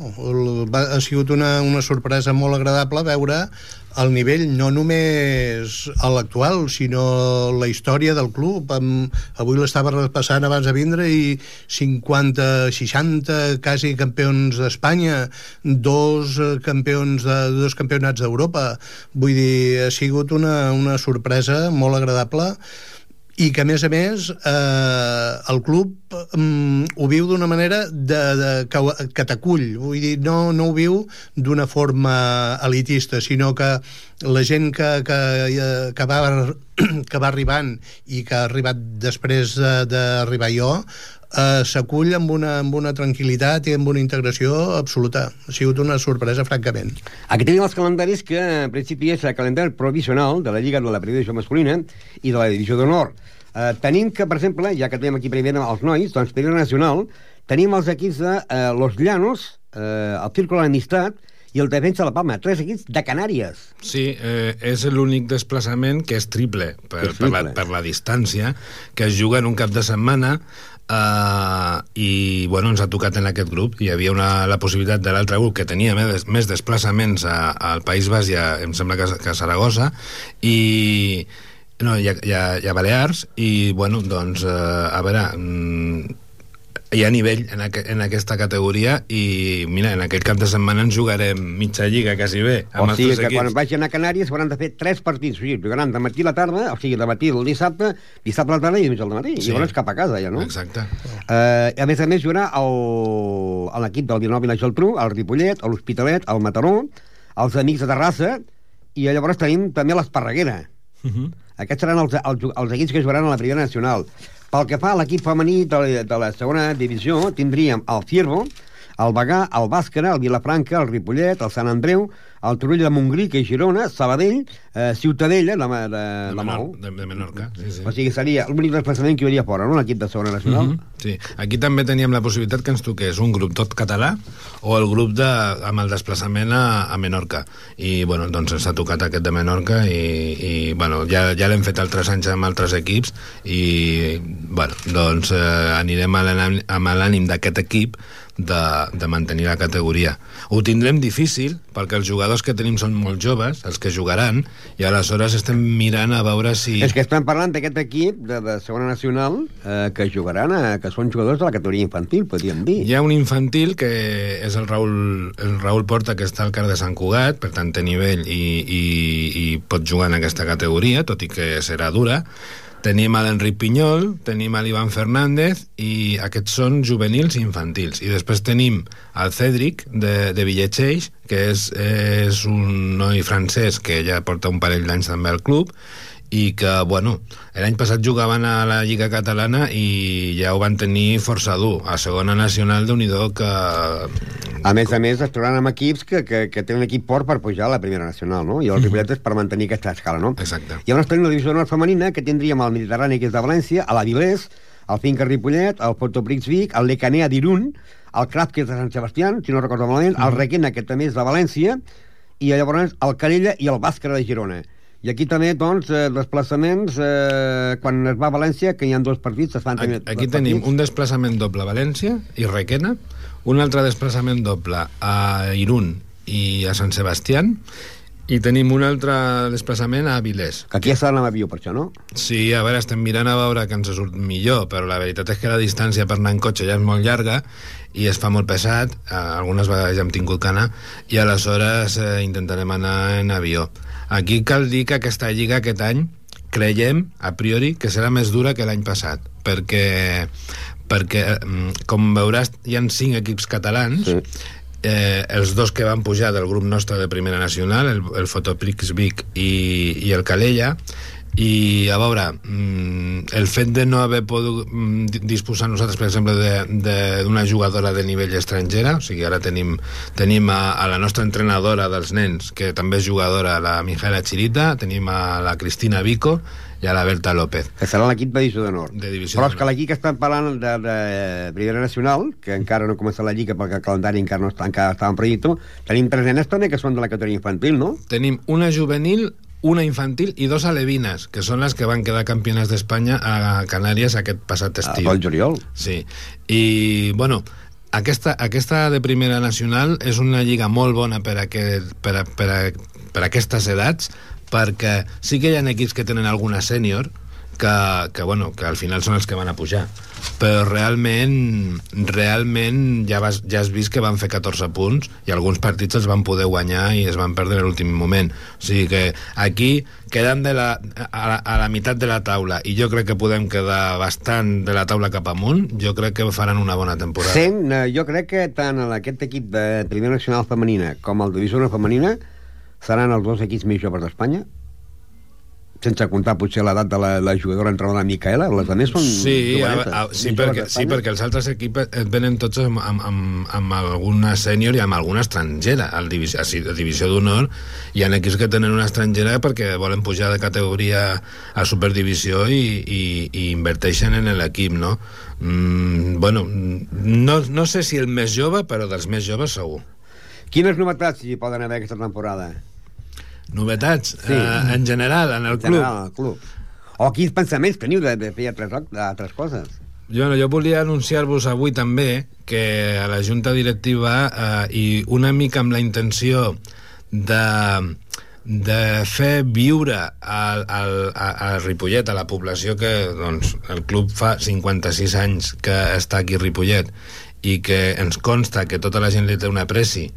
Va, ha sigut una, una sorpresa molt agradable veure el nivell no només a l'actual, sinó la història del club. Avui l'estava repassant abans de vindre i 50, 60 quasi campions d'Espanya, dos campions de dos campionats d'Europa. Vull dir, ha sigut una, una sorpresa molt agradable i que a més a més eh, el club mm, ho viu d'una manera de, de, que, que t'acull. Vull dir, no, no ho viu d'una forma elitista, sinó que la gent que, que, que, va, que va arribant i que ha arribat després d'arribar jo eh, s'acull amb una, amb una tranquil·litat i amb una integració absoluta. Ha sigut una sorpresa, francament. Aquí tenim els calendaris que, en principi, és el calendari provisional de la Lliga de la Primera Divisió Masculina i de la Divisió d'Honor. Eh, tenim que, per exemple, ja que tenim aquí primer els nois, doncs, Primera Nacional, tenim els equips de eh, Los Llanos, eh, el Círculo d'Amistat, i el Defensa de la Palma, tres equips de Canàries. Sí, eh, és l'únic desplaçament que és triple per, és triple. Per, la, per la distància, que es juga en un cap de setmana Uh, i bueno, ens ha tocat en aquest grup. Hi havia una, la possibilitat de l'altre grup que tenia més, més desplaçaments a, al País Basc i a, em sembla que, que a Saragossa i no, hi ha, hi ha, hi ha Balears i bueno, doncs uh, a veure mm, hi ha nivell en, aqu en aquesta categoria i mira, en aquest cap de setmana ens jugarem mitja lliga quasi bé amb o sigui que equips. quan vagin a Canàries hauran de fer tres partits, o sigui, jugaran de matí a la tarda o sigui, de matí el dissabte dissabte a la tarda i diumenge al matí, sí. i llavors cap a casa ja, no? Exacte uh, a més a més jugarà l'equip del Vilanova i la Geltrú, el Ripollet l'Hospitalet, el Mataró els Amics de Terrassa i llavors tenim també l'Esparreguera uh mhm. -huh. Aquests seran els, els, els equips que jugaran a la primera nacional. Pel que fa a l'equip femení de, de la segona divisió, tindríem el Ciervo, el Bagà, el Bàscara, el Vilafranca, el Ripollet, el Sant Andreu, el Turull de Montgrí, que és Girona, Sabadell, eh, Ciutadella, la, de, de, de, Menor, de, de Menorca. Sí, sí. O sigui, seria l'únic desplaçament que hi hauria fora, no?, l'equip de segona nacional. Mm -hmm. Sí, aquí també teníem la possibilitat que ens toqués un grup tot català o el grup de, amb el desplaçament a, a Menorca. I, bueno, doncs s'ha tocat aquest de Menorca i, i bueno, ja, ja l'hem fet altres anys amb altres equips i, bueno, doncs eh, anirem amb l'ànim d'aquest equip de, de mantenir la categoria. Ho tindrem difícil perquè els jugadors que tenim són molt joves, els que jugaran, i aleshores estem mirant a veure si... És que estem parlant d'aquest equip de, de segona nacional eh, que jugaran, a, que són jugadors de la categoria infantil, podríem dir. Hi ha un infantil que és el Raül, el Raül Porta, que està al car de Sant Cugat, per tant té nivell i, i, i pot jugar en aquesta categoria, tot i que serà dura. Tenim a l'Enric Pinyol, tenim a l'Ivan Fernández i aquests són juvenils i infantils. I després tenim al Cédric de, de Villetxeix, que és, és un noi francès que ja porta un parell d'anys també al club i que, bueno, l'any passat jugaven a la Lliga Catalana i ja ho van tenir força dur. A segona nacional, de nhi que... A més a més, es trobaran amb equips que, que, que tenen equip fort per pujar a la primera nacional, no? I el Ripollet és per mantenir aquesta escala, no? Exacte. I llavors tenim la divisió nord femenina, que tindríem el Mediterrani, que és de València, a l'Avilés, el Finca Ripollet, el Fotoprix Vic, el Lecanea d'Irun, el Craft, que és de Sant Sebastià, si no recordo malament, el Requena, que també és de València, i llavors el Carella i el Bàscara de Girona. I aquí també, doncs, eh, desplaçaments, eh, quan es va a València, que hi ha dos partits, es fan també Aquí tenim partits. un desplaçament doble a València i Requena, un altre desplaçament doble a Irún i a Sant Sebastián, i tenim un altre desplaçament a Avilés. Que aquí estan amb avió, per això, no? Sí, a veure, estem mirant a veure que ens surt millor, però la veritat és que la distància per anar en cotxe ja és molt llarga i es fa molt pesat, eh, algunes vegades ja hem tingut que anar, i aleshores eh, intentarem anar en avió. Aquí cal dir que aquesta lliga aquest any creiem, a priori, que serà més dura que l'any passat, perquè, perquè mm, com veuràs, hi han cinc equips catalans, sí. eh, els dos que van pujar del grup nostre de Primera Nacional, el, el Fotoprix Vic i, i el Calella, i a veure mm, el fet de no haver pogut mm, di- disposar nosaltres per exemple d'una jugadora de nivell estrangera o sigui ara tenim, tenim a, a la nostra entrenadora dels nens que també és jugadora, la Mijaela Chirita tenim a la Cristina Vico i a la Berta López Que serà l'equip de Divisió de Nord. de Divisió Però és que l'equip que estan parlant de, de Primera Nacional, que encara no ha començat la Lliga perquè el calendari encara no està, encara està en projecte, tenim tres nenes també que són de la categoria infantil, no? Tenim una juvenil, una infantil i dos alevines, que són les que van quedar campiones d'Espanya a Canàries aquest passat estiu. pel juliol. Sí. I, bueno, aquesta, aquesta de primera nacional és una lliga molt bona per, a aquest, per, a, per, a, per a aquestes edats, perquè sí que hi ha equips que tenen alguna sènior, que, que, bueno, que al final són els que van a pujar. Però realment realment ja, vas, ja has vist que van fer 14 punts i alguns partits els van poder guanyar i es van perdre a l'últim moment. O sigui que aquí quedant de la, a, la, a la meitat de la taula i jo crec que podem quedar bastant de la taula cap amunt jo crec que faran una bona temporada. Eh, jo crec que tant en aquest equip de Primera Nacional femenina com el Divisió femenina seran els dos equips més joves d'Espanya sense comptar potser l'edat de la, la jugadora entrenadora Micaela, les altres són Sí, a, a, sí, perquè, sí, perquè els altres equips et venen tots amb, amb, amb, amb alguna sènior i amb alguna estrangera. Al divisió, a divisió d'honor hi ha equips que tenen una estrangera perquè volen pujar de categoria a superdivisió i, i, i inverteixen en l'equip, no? Mm, bueno, no, no sé si el més jove, però dels més joves segur. Quines novetats hi poden haver aquesta temporada? Novetats? Sí. Eh, en general, en el En club? general, al club. O quins pensaments teniu de, de fer altres, altres coses? Jo, no, jo volia anunciar-vos avui també que a la Junta Directiva eh, i una mica amb la intenció de, de fer viure al, al, a, a Ripollet, a la població que doncs, el club fa 56 anys que està aquí a Ripollet i que ens consta que tota la gent li té una pressi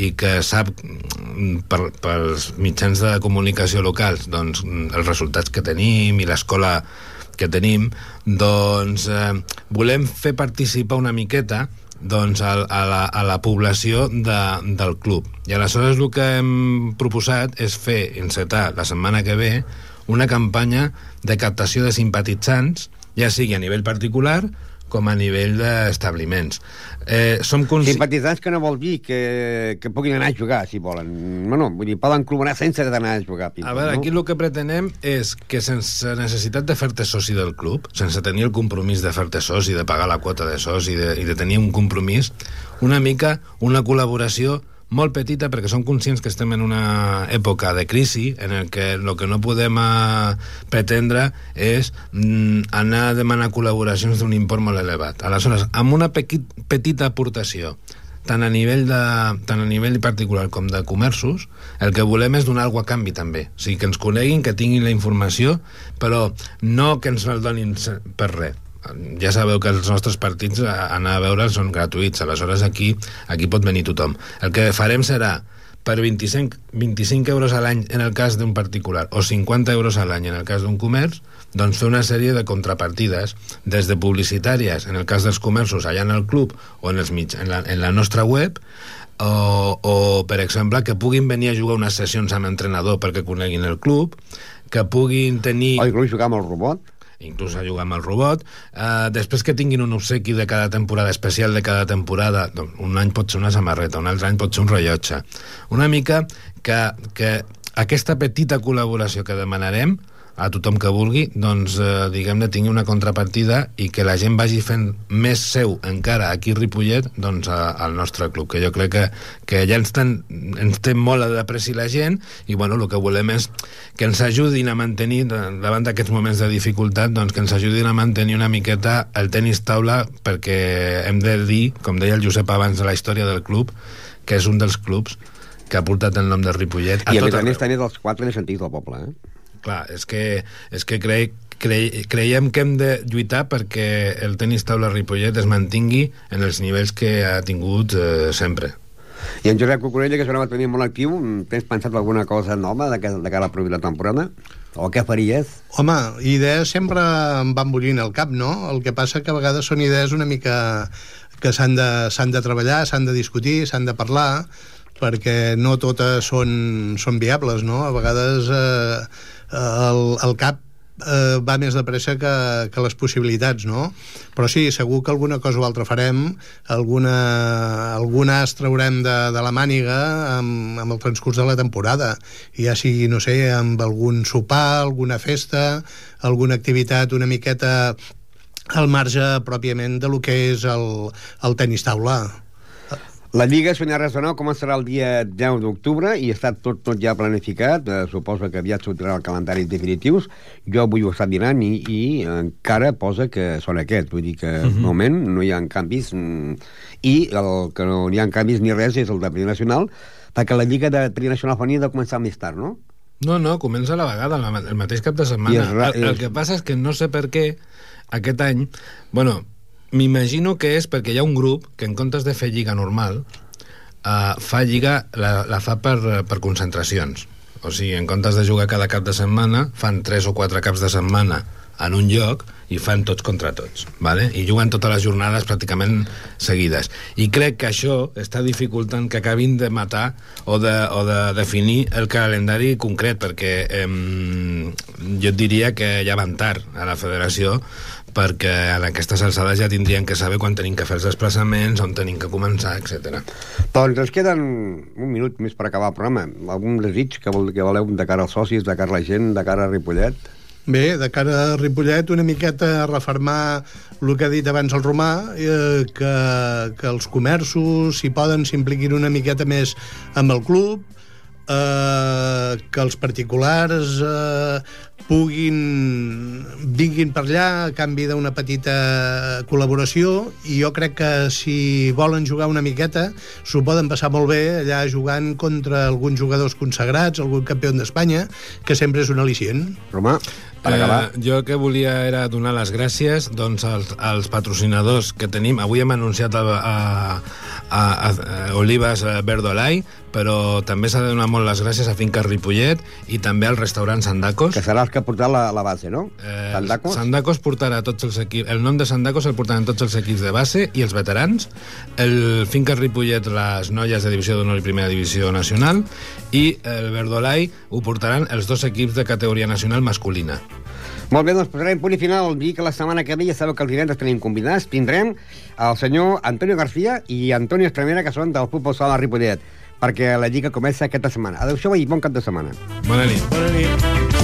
i que sap mm, per, pels mitjans de comunicació locals doncs, mm, els resultats que tenim i l'escola que tenim, doncs eh, volem fer participar una miqueta doncs, a, a, la, a la població de, del club. I aleshores el que hem proposat és fer, encetar la setmana que ve, una campanya de captació de simpatitzants, ja sigui a nivell particular com a nivell d'establiments. Eh, som consci... Simpatitzants que no vol dir que, que puguin anar a jugar, si volen. No, no, vull dir, poden col·laborar sense anar a jugar. A veure, aquí el que pretenem és que sense necessitat de fer-te soci del club, sense tenir el compromís de fer-te soci, de pagar la quota de soci i de, i de tenir un compromís, una mica una col·laboració molt petita perquè som conscients que estem en una època de crisi en el que el que no podem eh, pretendre és mm, anar a demanar col·laboracions d'un import molt elevat. Aleshores, amb una pequi, petita aportació tant a nivell de, tant a nivell particular com de comerços, el que volem és donar alguna a canvi també. O sigui, que ens coneguin, que tinguin la informació, però no que ens el donin per res. Ja sabeu que els nostres partits a anar a veure són gratuïts, aleshores aquí, aquí pot venir tothom. El que farem serà per 25, 25 euros a l'any en el cas d'un particular o 50 euros a l'any en el cas d'un comerç, doncs fer una sèrie de contrapartides, des de publicitàries, en el cas dels comerços, allà en el club o en, els mig, en, la, en la nostra web, o, o, per exemple, que puguin venir a jugar unes sessions amb entrenador perquè coneguin el club, que puguin tenir... O jugar amb el robot. Inclús a jugar amb el robot. Uh, després que tinguin un obsequi de cada temporada, especial de cada temporada, doncs un any pot ser una samarreta, un altre any pot ser un rellotge. Una mica que, que aquesta petita col·laboració que demanarem a tothom que vulgui, doncs, eh, diguem-ne, tingui una contrapartida i que la gent vagi fent més seu encara aquí a Ripollet doncs, a, al nostre club, que jo crec que, que ja ens, ten, ens té molt a d'apreci la gent i bueno, el que volem és que ens ajudin a mantenir, davant d'aquests moments de dificultat, doncs que ens ajudin a mantenir una miqueta el tenis taula perquè hem de dir, com deia el Josep abans de la història del club, que és un dels clubs que ha portat el nom de Ripollet a I a més a més dels quatre més antics del poble, eh? Clar, és que, és que crec, cre, creiem que hem de lluitar perquè el tenis taula Ripollet es mantingui en els nivells que ha tingut eh, sempre. I en Josep Cucurella, que sonava tenir molt actiu, tens pensat alguna cosa nova de, de cara a la temporada? O què faries? Home, idees sempre em van bullint al cap, no? El que passa que a vegades són idees una mica que s'han de, s'han de treballar, s'han de discutir, s'han de parlar, perquè no totes són, són viables, no? A vegades eh, el, el cap eh, va més de pressa que, que les possibilitats, no? Però sí, segur que alguna cosa o altra farem, alguna, alguna es traurem de, de la màniga amb, amb el transcurs de la temporada, ja sigui, no sé, amb algun sopar, alguna festa, alguna activitat una miqueta al marge pròpiament de lo que és el, el tenis taula. La Lliga Sonia Res de Nou començarà el dia 10 d'octubre i està tot, tot ja planificat. Eh, suposo que aviat sortirà el calendari definitius. Jo avui ho he estat mirant i, i encara posa que són aquests. Vull dir que, uh -huh. moment, no hi ha canvis mm, i el que no hi ha canvis ni res és el de Nacional, perquè la Lliga de Primera Nacional ha de començar més tard, no? No, no, comença a la vegada, el mateix cap de I setmana. és El, el que passa és que no sé per què aquest any... Bueno, m'imagino que és perquè hi ha un grup que en comptes de fer lliga normal uh, fa lliga, la, la fa per, per concentracions. O sigui, en comptes de jugar cada cap de setmana, fan tres o quatre caps de setmana en un lloc i fan tots contra tots, vale? i juguen totes les jornades pràcticament seguides. I crec que això està dificultant que acabin de matar o de, o de definir el calendari concret, perquè eh, jo et diria que ja van tard a la federació perquè en aquestes alçades ja tindrien que saber quan tenim que fer els desplaçaments, on tenim que començar, etc. Doncs ens queden un minut més per acabar el programa. Algun desig que, vol, que voleu de cara als socis, de cara a la gent, de cara a Ripollet? Bé, de cara a Ripollet, una miqueta a refermar el que ha dit abans el Romà, eh, que, que els comerços, si poden, s'impliquin una miqueta més amb el club, eh, que els particulars eh, puguin vinguin per allà a canvi d'una petita col·laboració i jo crec que si volen jugar una miqueta s'ho poden passar molt bé allà jugant contra alguns jugadors consagrats, algun campió d'Espanya, que sempre és un al·licient. Romà, per acabar. Eh, jo el que volia era donar les gràcies doncs, als, als patrocinadors que tenim. Avui hem anunciat a, a, a, a, Olives eh, Verdolai, però també s'ha de donar molt les gràcies a Finca Ripollet i també al restaurant Sandacos. Que serà el que ha portat la, la base, no? Eh, Sandacos? Sandacos portarà tots els equips... El nom de Sandacos el portaran tots els equips de base i els veterans. El Finca Ripollet, les noies de divisió d'honor i primera divisió nacional. I el Verdolai ho portaran els dos equips de categoria nacional masculina. Molt bé, doncs posarem punt i final. Dir que la setmana que ve ja sabeu que els divendres tenim convidats. Tindrem el senyor Antonio García i Antonio Estremera, que són del Futbol Sala Ripollet, perquè la Lliga comença aquesta setmana. Adéu-siau i bon cap de setmana. Bona nit. Bona nit.